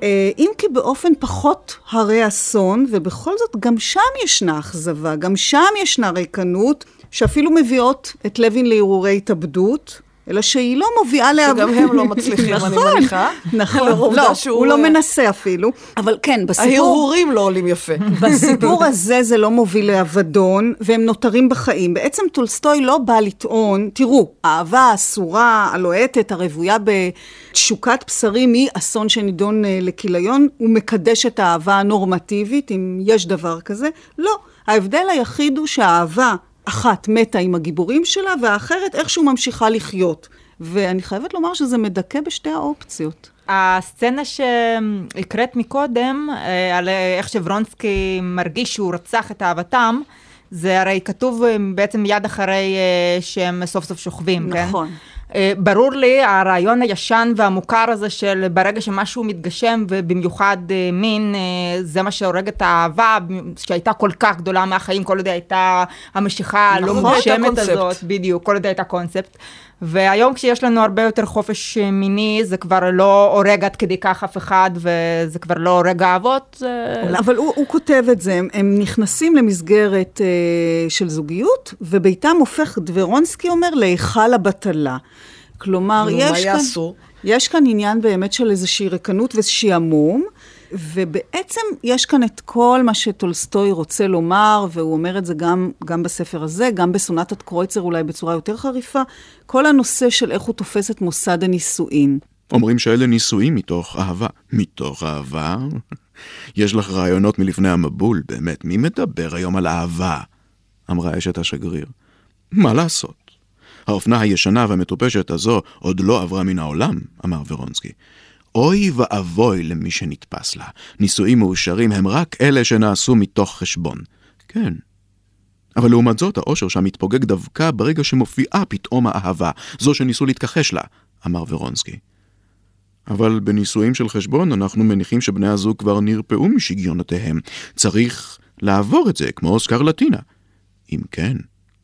אה, אם כי באופן פחות הרי אסון, ובכל זאת גם שם ישנה אכזבה, גם שם ישנה ריקנות, שאפילו מביאות את לוין להרהורי התאבדות. אלא שהיא לא מובילה לעבוד. שגם הם לא מצליחים, אני נכון, מניחה. נכון, לא, הוא לא מנסה אפילו. אבל כן, בסיפור... ההרהורים לא עולים יפה. בסיפור הזה זה לא מוביל לאבדון, והם נותרים בחיים. בעצם טולסטוי לא בא לטעון, תראו, האהבה האסורה, הלוהטת, הרוויה בתשוקת בשרים, היא אסון שנידון אה, לכיליון. הוא מקדש את האהבה הנורמטיבית, אם יש דבר כזה. לא. ההבדל היחיד הוא שהאהבה אחת מתה עם הגיבורים שלה, והאחרת איכשהו ממשיכה לחיות. ואני חייבת לומר שזה מדכא בשתי האופציות. הסצנה שהקראת מקודם, אה, על איך שוורונסקי מרגיש שהוא רצח את אהבתם, זה הרי כתוב אה, בעצם מיד אחרי אה, שהם סוף סוף שוכבים, נכון. כן? נכון. ברור לי הרעיון הישן והמוכר הזה של ברגע שמשהו מתגשם ובמיוחד מין, זה מה שהורג את האהבה שהייתה כל כך גדולה מהחיים, כל עוד הייתה המשיכה הלא נכון, מוגשמת הזאת, בדיוק, כל עוד הייתה קונספט. והיום כשיש לנו הרבה יותר חופש מיני, זה כבר לא הורג עד כדי כך אף אחד, וזה כבר לא הורג אהבות. אבל הוא, הוא כותב את זה, הם, הם נכנסים למסגרת uh, של זוגיות, וביתם הופך, דברונסקי אומר, להיכל הבטלה. כלומר, יש כאן, יש כאן עניין באמת של איזושהי ריקנות ושעמום. ובעצם יש כאן את כל מה שטולסטוי רוצה לומר, והוא אומר את זה גם, גם בספר הזה, גם בסונטת קרויצר אולי בצורה יותר חריפה, כל הנושא של איך הוא תופס את מוסד הנישואין. אומרים שאלה נישואים מתוך אהבה. מתוך אהבה? יש לך רעיונות מלפני המבול, באמת, מי מדבר היום על אהבה? אמרה אשת השגריר. מה לעשות? האופנה הישנה והמטופשת הזו עוד לא עברה מן העולם, אמר ורונסקי. אוי ואבוי למי שנתפס לה. נישואים מאושרים הם רק אלה שנעשו מתוך חשבון. כן. אבל לעומת זאת, האושר שם מתפוגג דווקא ברגע שמופיעה פתאום האהבה, זו שניסו להתכחש לה, אמר ורונסקי. אבל בנישואים של חשבון אנחנו מניחים שבני הזוג כבר נרפאו משגיונותיהם. צריך לעבור את זה, כמו סקרלטינה. אם כן,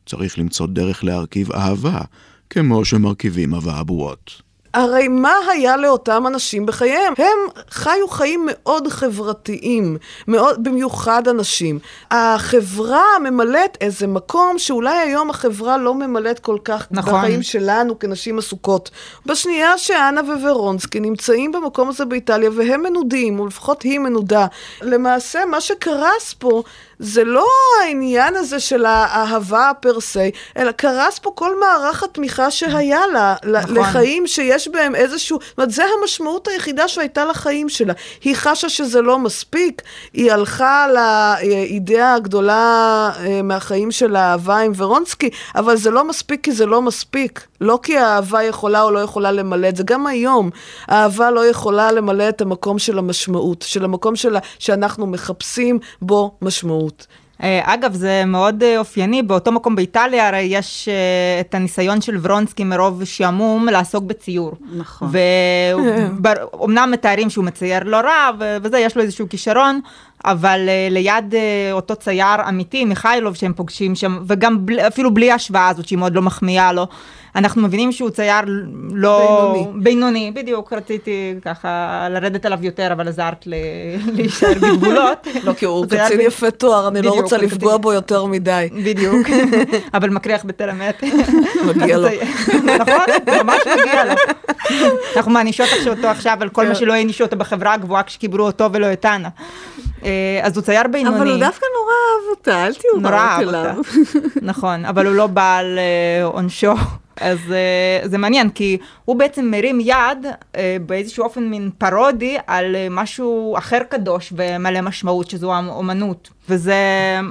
צריך למצוא דרך להרכיב אהבה, כמו שמרכיבים אבעבועות. הרי מה היה לאותם אנשים בחייהם? הם חיו חיים מאוד חברתיים, מאוד, במיוחד אנשים. החברה ממלאת איזה מקום שאולי היום החברה לא ממלאת כל כך נכון. בחיים שלנו כנשים עסוקות. בשנייה שאנה ווורונסקי נמצאים במקום הזה באיטליה והם מנודים, או לפחות היא מנודה, למעשה מה שקרס פה זה לא העניין הזה של האהבה פר סי, אלא קרס פה כל מערך התמיכה שהיה לה, נכון. לחיים שיש בהם איזשהו, זאת אומרת, זה המשמעות היחידה שהייתה לחיים שלה. היא חשה שזה לא מספיק, היא הלכה לאידאה הגדולה אה, מהחיים של האהבה עם ורונסקי, אבל זה לא מספיק כי זה לא מספיק. לא כי האהבה יכולה או לא יכולה למלא את זה, גם היום האהבה לא יכולה למלא את המקום של המשמעות, של המקום שלה, שאנחנו מחפשים בו משמעות. אה, אגב, זה מאוד אה, אופייני, באותו מקום באיטליה הרי יש אה, את הניסיון של ורונסקי מרוב שעמום לעסוק בציור. נכון. ואומנם מתארים שהוא מצייר לא רע, וזה, יש לו איזשהו כישרון, אבל ליד אותו צייר אמיתי, מיכאילוב, שהם פוגשים שם, וגם אפילו בלי ההשוואה הזאת, שהיא מאוד לא מחמיאה לו, אנחנו מבינים שהוא צייר לא... בינוני. בינוני, בדיוק, רציתי ככה לרדת עליו יותר, אבל עזרת להישאר בגבולות. לא, כי הוא קצין יפה תואר, אני לא רוצה לפגוע בו יותר מדי. בדיוק, אבל מקריח בתל אמת. מגיע לו. נכון, ממש מגיע לו. אנחנו מענישות אותו עכשיו על כל מה שלא הענישו אותו בחברה הגבוהה כשקיבלו אותו ולא את אנה. אה, אז הוא צייר בינוני. אבל הוא דווקא נורא אהב אותה, אל תהיו רעות אליו. נכון, אבל הוא לא בעל אה, עונשו. אז uh, זה מעניין, כי הוא בעצם מרים יד uh, באיזשהו אופן מין פרודי על uh, משהו אחר קדוש ומלא משמעות, שזו האומנות. וזה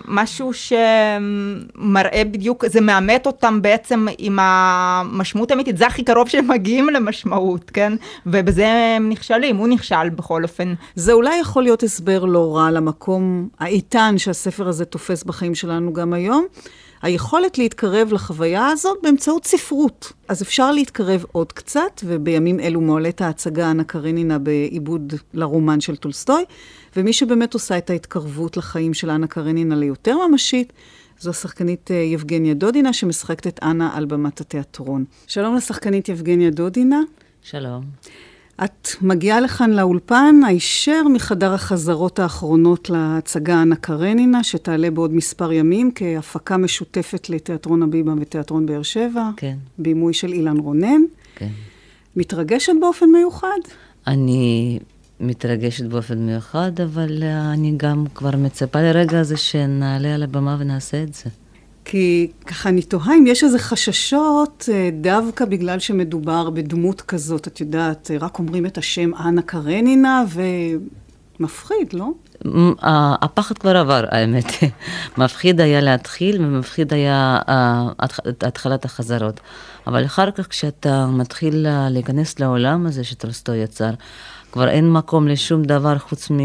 משהו שמראה בדיוק, זה מאמת אותם בעצם עם המשמעות האמיתית, זה הכי קרוב שהם מגיעים למשמעות, כן? ובזה הם נכשלים, הוא נכשל בכל אופן. זה אולי יכול להיות הסבר לא רע למקום האיתן שהספר הזה תופס בחיים שלנו גם היום. היכולת להתקרב לחוויה הזאת באמצעות ספרות. אז אפשר להתקרב עוד קצת, ובימים אלו מועלית ההצגה אנה קרנינה בעיבוד לרומן של טולסטוי, ומי שבאמת עושה את ההתקרבות לחיים של אנה קרנינה ליותר ממשית, זו השחקנית אה, יבגניה דודינה, שמשחקת את אנה על במת התיאטרון. שלום לשחקנית יבגניה דודינה. שלום. את מגיעה לכאן לאולפן הישר מחדר החזרות האחרונות להצגה אנה קרנינה, שתעלה בעוד מספר ימים כהפקה משותפת לתיאטרון הבימה ותיאטרון באר שבע. כן. בימוי של אילן רונן. כן. מתרגשת באופן מיוחד? אני מתרגשת באופן מיוחד, אבל אני גם כבר מצפה לרגע הזה שנעלה על הבמה ונעשה את זה. כי ככה אני תוהה אם יש איזה חששות אה, דווקא בגלל שמדובר בדמות כזאת, את יודעת, אה, רק אומרים את השם אנה קרנינה ומפחיד, לא? הפחד כבר עבר, האמת. מפחיד היה להתחיל ומפחיד היה אה, התחלת החזרות. אבל אחר כך כשאתה מתחיל להיכנס לעולם הזה שטולסטוי יצר, כבר אין מקום לשום דבר חוץ מ...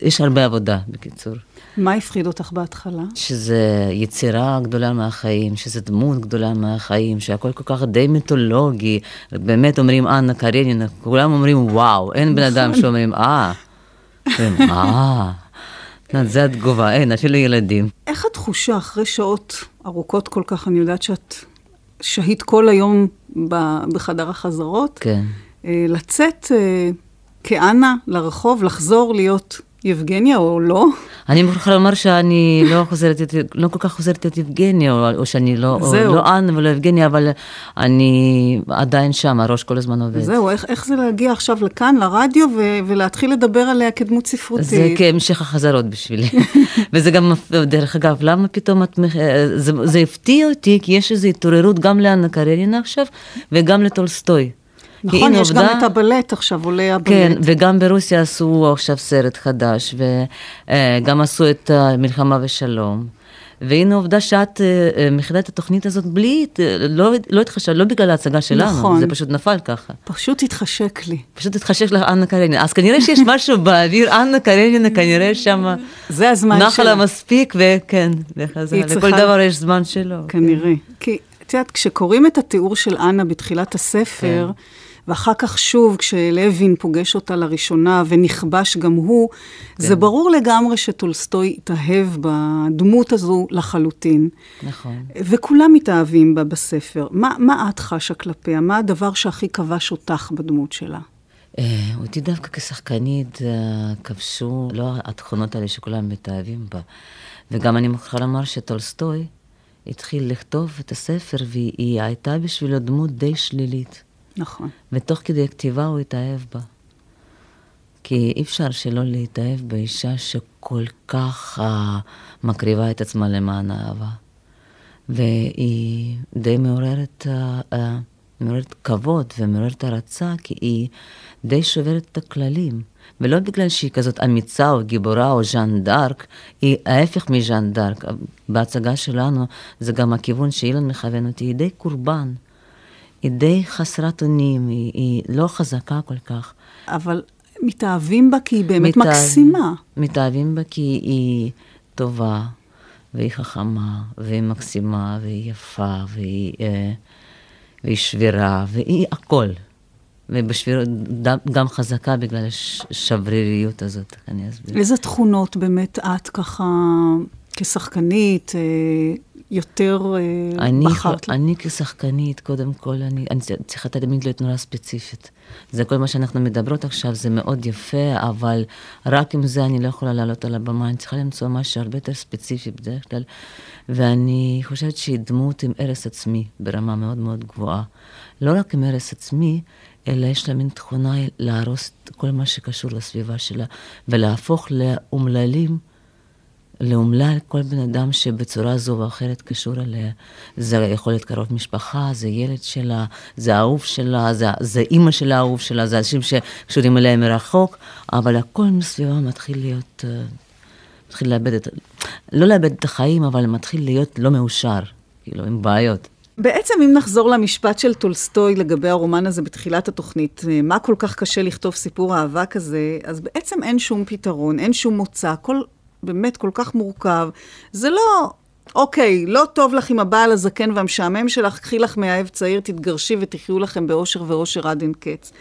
יש הרבה עבודה, בקיצור. מה הפחיד אותך בהתחלה? שזה יצירה גדולה מהחיים, שזה דמות גדולה מהחיים, שהכל כל כך די מיתולוגי. באמת אומרים אנה קרנינה, כולם אומרים וואו, אין בן אדם נכון. שאומרים אה. אה. זה התגובה, אין, אפילו ילדים. איך התחושה אחרי שעות ארוכות כל כך, אני יודעת שאת שהית כל היום בחדר החזרות, כן. אה, לצאת אה, כאנה לרחוב, לחזור להיות יבגניה או לא? אני מוכרחה לומר שאני לא חוזרת, לא כל כך חוזרת את יבגניה, או, או שאני לא, או לא אנה ולא יבגניה, אבל אני עדיין שם, הראש כל הזמן עובד. זהו, איך, איך זה להגיע עכשיו לכאן, לרדיו, ו, ולהתחיל לדבר עליה כדמות ספרותית? זה כהמשך החזרות בשבילי. וזה גם, דרך אגב, למה פתאום את, זה, זה הפתיע אותי, כי יש איזו התעוררות גם לאנה קרנינה עכשיו, וגם לטולסטוי. נכון, יש עובדה... גם את הבלט עכשיו, עולה הבלט. כן, וגם ברוסיה עשו עכשיו סרט חדש, וגם עשו את מלחמה ושלום. והנה עובדה שאת uh, מכינה את התוכנית הזאת בלי, לא, לא התחשב, לא בגלל ההצגה שלנו, נכון. זה פשוט נפל ככה. פשוט התחשק לי. פשוט התחשק לך אנה קרנינה. אז כנראה שיש משהו באוויר, אנה קרנינה כנראה שם... זה הזמן שלה. מספיק, וכן, לכל דבר יש זמן שלו. כנראה. כן. כי את יודעת, כשקוראים את התיאור של אנה בתחילת הספר, כן. ואחר כך שוב, כשלוין פוגש אותה לראשונה ונכבש גם הוא, כן. זה ברור לגמרי שטולסטוי התאהב בדמות הזו לחלוטין. נכון. וכולם מתאהבים בה בספר. מה, מה את חשה כלפיה? מה הדבר שהכי כבש אותך בדמות שלה? אה, אותי דווקא כשחקנית אה, כבשו לא התכונות האלה שכולם מתאהבים בה. וגם אני מוכרחה לומר שטולסטוי התחיל לכתוב את הספר, והיא הייתה בשבילו דמות די שלילית. נכון. ותוך כדי הכתיבה הוא התאהב בה. כי אי אפשר שלא להתאהב באישה שכל כך uh, מקריבה את עצמה למען האהבה. והיא די מעוררת, uh, uh, מעוררת כבוד ומעוררת הערצה, כי היא די שוברת את הכללים. ולא בגלל שהיא כזאת אמיצה או גיבורה או ז'אן דארק, היא ההפך מז'אן דארק. בהצגה שלנו זה גם הכיוון שאילן מכוון אותי, היא די קורבן. היא די חסרת אונים, היא, היא לא חזקה כל כך. אבל מתאהבים בה כי היא באמת מתאהב, מקסימה. מתאהבים בה כי היא טובה, והיא חכמה, והיא מקסימה, והיא יפה, והיא, אה, והיא שבירה, והיא הכל. ובשבירות גם חזקה בגלל השבריריות הזאת, אני אסביר. איזה תכונות באמת את ככה, כשחקנית, אה, יותר אה, אני, בחרת? אני כשחקנית, קודם כל, אני, אני צריכה תמיד להיות נורא ספציפית. זה כל מה שאנחנו מדברות עכשיו, זה מאוד יפה, אבל רק עם זה אני לא יכולה לעלות על הבמה, אני צריכה למצוא משהו הרבה יותר ספציפי בדרך כלל. ואני חושבת שהיא דמות עם הרס עצמי ברמה מאוד מאוד גבוהה. לא רק עם הרס עצמי, אלא יש לה מין תכונה להרוס כל מה שקשור לסביבה שלה, ולהפוך לאומללים. לאומלל כל בן אדם שבצורה זו או אחרת קשור אליה. זה יכול להיות קרוב משפחה, זה ילד שלה, זה האהוב שלה, זה, זה אימא של האהוב שלה, זה אנשים שקשורים אליה מרחוק, אבל הכל מסביבה מתחיל להיות, אה, מתחיל לאבד את, לא לאבד את החיים, אבל מתחיל להיות לא מאושר, כאילו, עם בעיות. בעצם אם נחזור למשפט של טולסטוי לגבי הרומן הזה בתחילת התוכנית, אה, מה כל כך קשה לכתוב סיפור אהבה כזה, אז בעצם אין שום פתרון, אין שום מוצא, כל באמת כל כך מורכב. זה לא, אוקיי, לא טוב לך עם הבעל הזקן והמשעמם שלך, קחי לך מאהב צעיר, תתגרשי ותחיו לכם באושר ואושר עד אין קץ.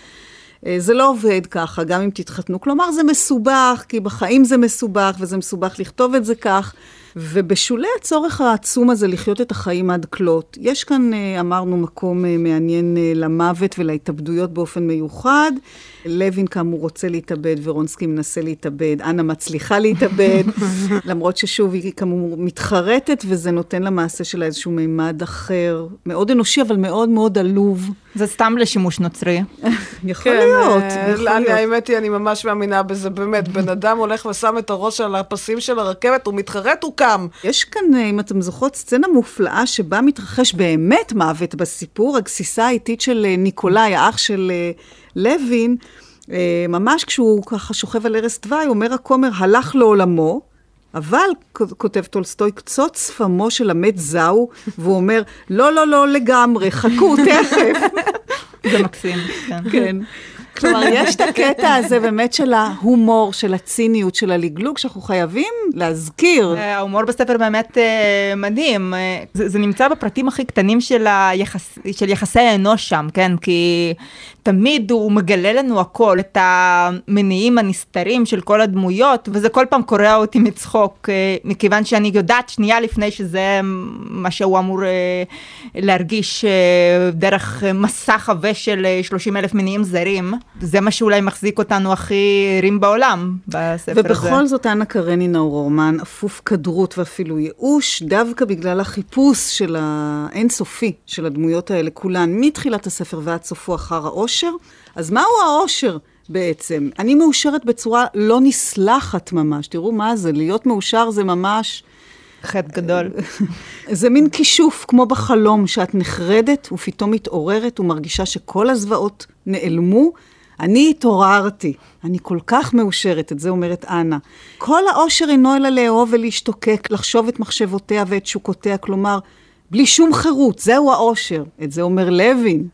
אה, זה לא עובד ככה, גם אם תתחתנו. כלומר, זה מסובך, כי בחיים זה מסובך, וזה מסובך לכתוב את זה כך. ובשולי הצורך העצום הזה לחיות את החיים עד כלות, יש כאן, אה, אמרנו, מקום אה, מעניין למוות ולהתאבדויות באופן מיוחד. לוין כאמור רוצה להתאבד, ורונסקי מנסה להתאבד, אנה מצליחה להתאבד, למרות ששוב, היא כאמור מתחרטת, וזה נותן למעשה שלה איזשהו מימד אחר, מאוד אנושי, אבל מאוד מאוד עלוב. זה סתם לשימוש נוצרי. יכול כן, להיות, אה, יכול אני, להיות. האמת היא, אני ממש מאמינה בזה, באמת. בן אדם הולך ושם את הראש על הפסים של הרכבת, הוא מתחרט, הוא קם. יש כאן, אה, אם אתם זוכרות, סצנה מופלאה שבה מתרחש באמת מוות בסיפור, הגסיסה האיטית של אה, ניקולאי, האח של לוין, ממש כשהוא ככה שוכב על ערש דווי, אומר הכומר, הלך לעולמו. אבל, כותב טולסטוי, קצוץ שפמו של המת זהו, והוא אומר, לא, לא, לא לגמרי, חכו, תכף. זה מקסים, כן. כן. כלומר, יש את הקטע הזה באמת של ההומור, של הציניות, של הלגלוג, שאנחנו חייבים להזכיר. אה, ההומור בספר באמת uh, מדהים. אה, זה, נמצא בפרטים הכי קטנים של, של יחסי האנוש שם, כן? כי תמיד הוא מגלה לנו הכל, את המניעים הנסתרים של כל הדמויות, וזה כל פעם קורע אותי מצחוק, מכיוון שאני יודעת שנייה לפני שזה מה שהוא אמור להרגיש דרך מסך עבה של 30 אלף מניעים זרים. זה מה שאולי מחזיק אותנו הכי ערים בעולם, בספר ובכל הזה. ובכל זאת, אנה קרנינה הוא רומן אפוף כדרות ואפילו ייאוש, דווקא בגלל החיפוש של האינסופי של הדמויות האלה כולן, מתחילת הספר ועד סופו אחר האושר. אז מהו האושר? בעצם. אני מאושרת בצורה לא נסלחת ממש. תראו מה זה, להיות מאושר זה ממש חטא גדול. זה מין כישוף, כמו בחלום, שאת נחרדת ופתאום מתעוררת ומרגישה שכל הזוועות נעלמו. אני התעוררתי, אני כל כך מאושרת, את זה אומרת אנה. כל העושר אינו אלא לאהוב ולהשתוקק, לחשוב את מחשבותיה ואת תשוקותיה, כלומר, בלי שום חירות, זהו העושר. את זה אומר לוין.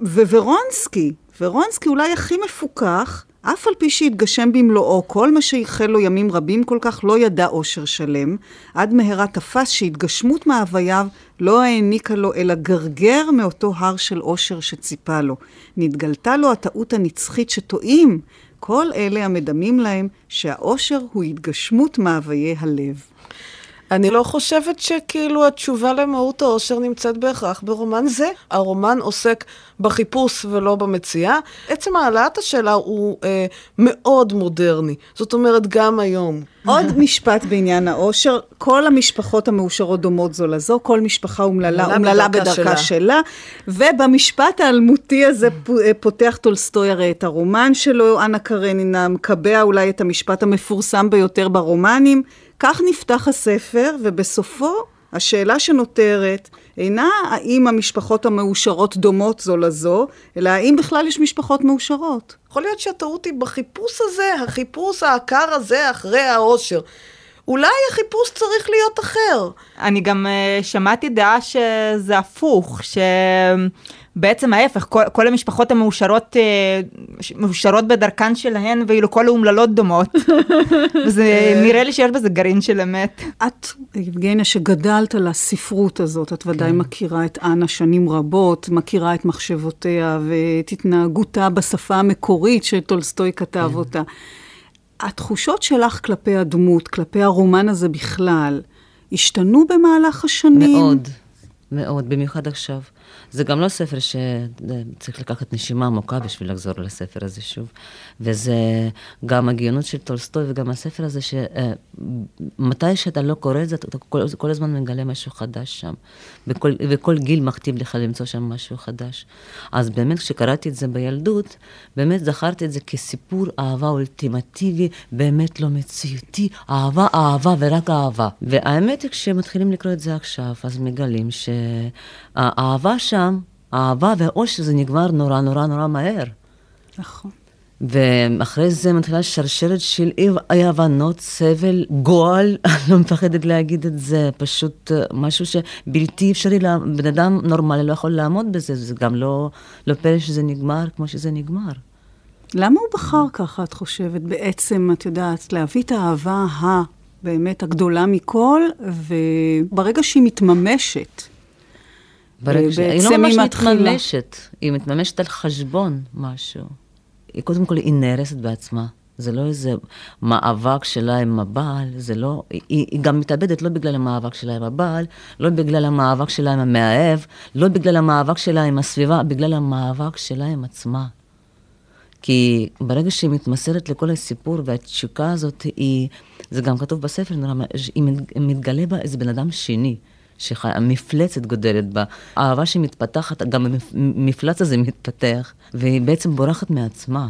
ווורונסקי, ורונסקי אולי הכי מפוכח, אף על פי שהתגשם במלואו, כל מה שייחל לו ימים רבים כל כך לא ידע אושר שלם, עד מהרה תפס שהתגשמות מהווייו לא העניקה לו אלא גרגר מאותו הר של אושר שציפה לו. נתגלתה לו הטעות הנצחית שטועים כל אלה המדמים להם שהאושר הוא התגשמות מאוויי הלב. אני לא חושבת שכאילו התשובה למהות העושר נמצאת בהכרח ברומן זה. הרומן עוסק בחיפוש ולא במציאה. עצם העלאת השאלה הוא אה, מאוד מודרני. זאת אומרת, גם היום. עוד משפט בעניין העושר, כל המשפחות המאושרות דומות זו לזו, כל משפחה אומללה, אומללה בדרכה שלה. שלה, ובמשפט האלמותי הזה אה, פותח טולסטוי הרי את הרומן שלו, אנה קרנינה מקבע אולי את המשפט המפורסם ביותר ברומנים, כך נפתח הספר, ובסופו השאלה שנותרת אינה האם המשפחות המאושרות דומות זו לזו, אלא האם בכלל יש משפחות מאושרות. יכול להיות שהטעות היא בחיפוש הזה, החיפוש העקר הזה אחרי העושר. אולי החיפוש צריך להיות אחר. אני גם uh, שמעתי דעה שזה הפוך, שבעצם ההפך, כל, כל המשפחות המאושרות, uh, מאושרות בדרכן שלהן, ואילו כל האומללות דומות. וזה נראה לי שיש בזה גרעין של אמת. את, יבגניה, שגדלת על הספרות הזאת, את ודאי כן. מכירה את אנה שנים רבות, מכירה את מחשבותיה ואת התנהגותה בשפה המקורית שטולסטוי כתב כן. אותה. התחושות שלך כלפי הדמות, כלפי הרומן הזה בכלל, השתנו במהלך השנים? מאוד, מאוד, במיוחד עכשיו. זה גם לא ספר שצריך לקחת נשימה עמוקה בשביל לחזור לספר הזה שוב. וזה גם הגאונות של טולסטוי וגם הספר הזה, שמתי אה, שאתה לא קורא את זה, אתה כל, כל הזמן מגלה משהו חדש שם. וכל, וכל גיל מכתיב לך למצוא שם משהו חדש. אז באמת, כשקראתי את זה בילדות, באמת זכרתי את זה כסיפור אהבה אולטימטיבי, באמת לא מציאותי, אהבה, אהבה ורק אהבה. והאמת היא, כשמתחילים לקרוא את זה עכשיו, אז מגלים שהאהבה שם, האהבה והאושר זה נגמר נורא נורא נורא מהר. נכון. ואחרי זה מתחילה שרשרת של אי הבנות, סבל, גועל, אני לא מפחדת להגיד את זה, פשוט אה, משהו שבלתי אפשרי, בן אדם נורמלי לא יכול לעמוד בזה, זה גם לא, לא פלא שזה נגמר כמו שזה נגמר. למה הוא בחר ככה, את חושבת, בעצם, את יודעת, להביא את האהבה הבאמת הגדולה מכל, וברגע שהיא מתממשת, ברגע ש... היא לא ממש מתממשת, היא מתממשת על חשבון משהו. היא קודם כל, היא נהרסת בעצמה. זה לא איזה מאבק שלה עם הבעל, זה לא... היא, היא גם מתאבדת לא בגלל המאבק שלה עם הבעל, לא בגלל המאבק שלה עם המאהב, לא בגלל המאבק שלה עם הסביבה, בגלל המאבק שלה עם עצמה. כי ברגע שהיא מתמסרת לכל הסיפור והתשוקה הזאת, היא, זה גם כתוב בספר, היא מתגלה בה איזה בן אדם שני. שהמפלצת גודלת בה, האהבה שמתפתחת, גם המפלץ הזה מתפתח, והיא בעצם בורחת מעצמה.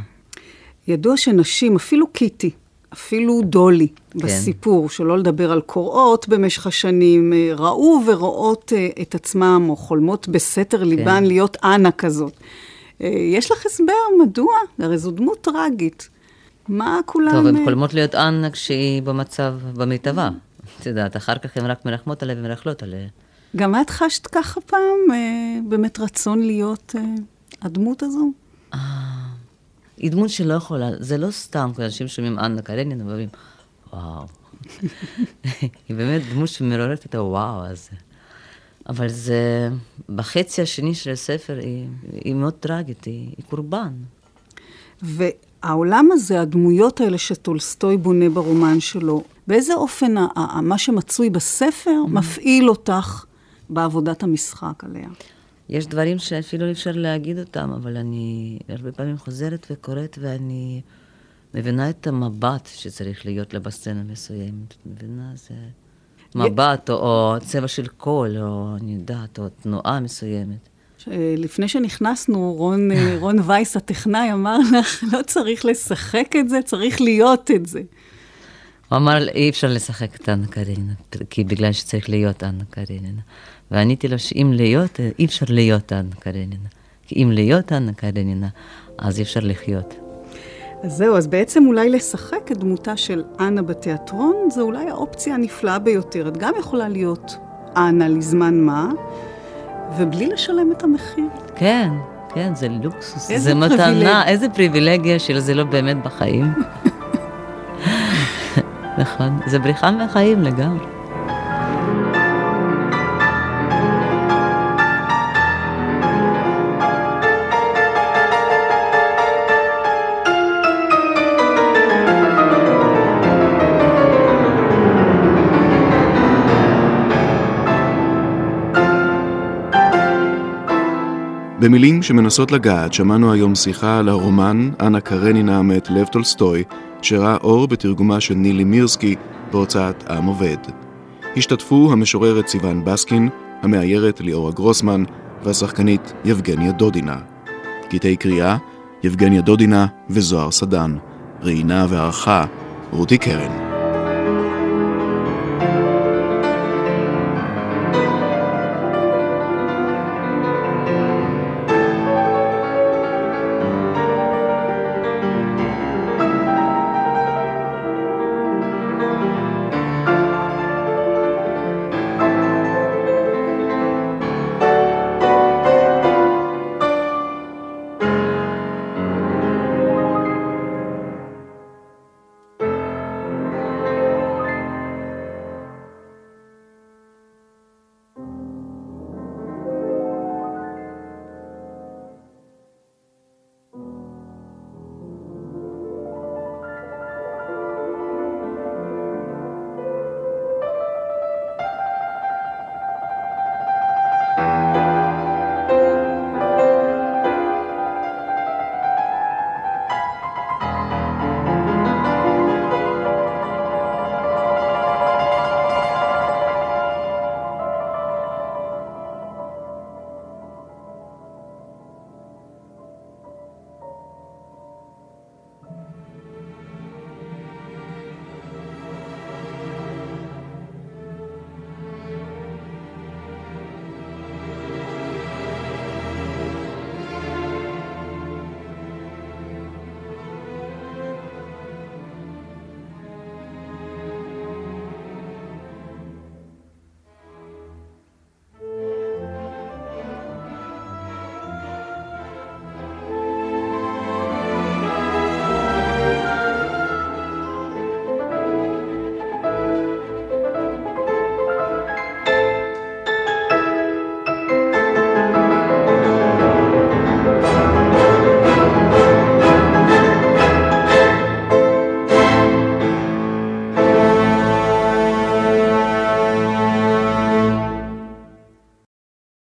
ידוע שנשים, אפילו קיטי, אפילו דולי כן. בסיפור, שלא לדבר על קוראות במשך השנים, אה, ראו ורואות אה, את עצמם, או חולמות בסתר כן. ליבן להיות אנה כזאת. אה, יש לך הסבר מדוע? הרי זו דמות טרגית. מה כולם... טוב, הן חולמות להיות אנה כשהיא במצב, במיטבה. את יודעת, אחר כך הן רק מרחמות עליה ומרכלות עליה. גם את חשת ככה פעם, אה, באמת רצון להיות אה, הדמות הזו? אה, היא דמות שלא יכולה, זה לא סתם, כי אנשים שומעים אנה קרנין ואומרים, וואו. היא באמת דמות שמעוררת את הוואו הזה. אבל זה, בחצי השני של הספר היא, היא מאוד טרגית, היא, היא קורבן. והעולם הזה, הדמויות האלה שטולסטוי בונה ברומן שלו, באיזה אופן מה שמצוי בספר mm-hmm. מפעיל אותך בעבודת המשחק עליה? יש דברים שאפילו אי אפשר להגיד אותם, אבל אני הרבה פעמים חוזרת וקוראת ואני מבינה את המבט שצריך להיות לה בסצנה מסוימת. את מבינה? זה מבט או, או צבע של קול, או אני יודעת, או תנועה מסוימת. לפני שנכנסנו, רון, רון וייס, הטכנאי, אמר לך, לא צריך לשחק את זה, צריך להיות את זה. הוא אמר, אי אפשר לשחק את אנה קרנינה, כי בגלל שצריך להיות אנה קרנינה. ועניתי לו שאם להיות, אי אפשר להיות אנה קרנינה. כי אם להיות אנה קרנינה, אז אי אפשר לחיות. אז זהו, אז בעצם אולי לשחק את דמותה של אנה בתיאטרון, זה אולי האופציה הנפלאה ביותר. את גם יכולה להיות אנה לזמן מה, ובלי לשלם את המחיר. כן, כן, זה לוקסוס. זה מתנה, פריבילג. איזה פריבילגיה שזה לא באמת בחיים. נכון, זה בריחה מהחיים לגמרי. במילים שמנסות לגעת, שמענו היום שיחה על הרומן אנה קרנינה מאת לב טולסטוי, שראה אור בתרגומה של נילי מירסקי בהוצאת עם עובד. השתתפו המשוררת סיון בסקין, המאיירת ליאורה גרוסמן והשחקנית יבגניה דודינה. קטעי קריאה יבגניה דודינה וזוהר סדן. ראיינה וערכה רותי קרן.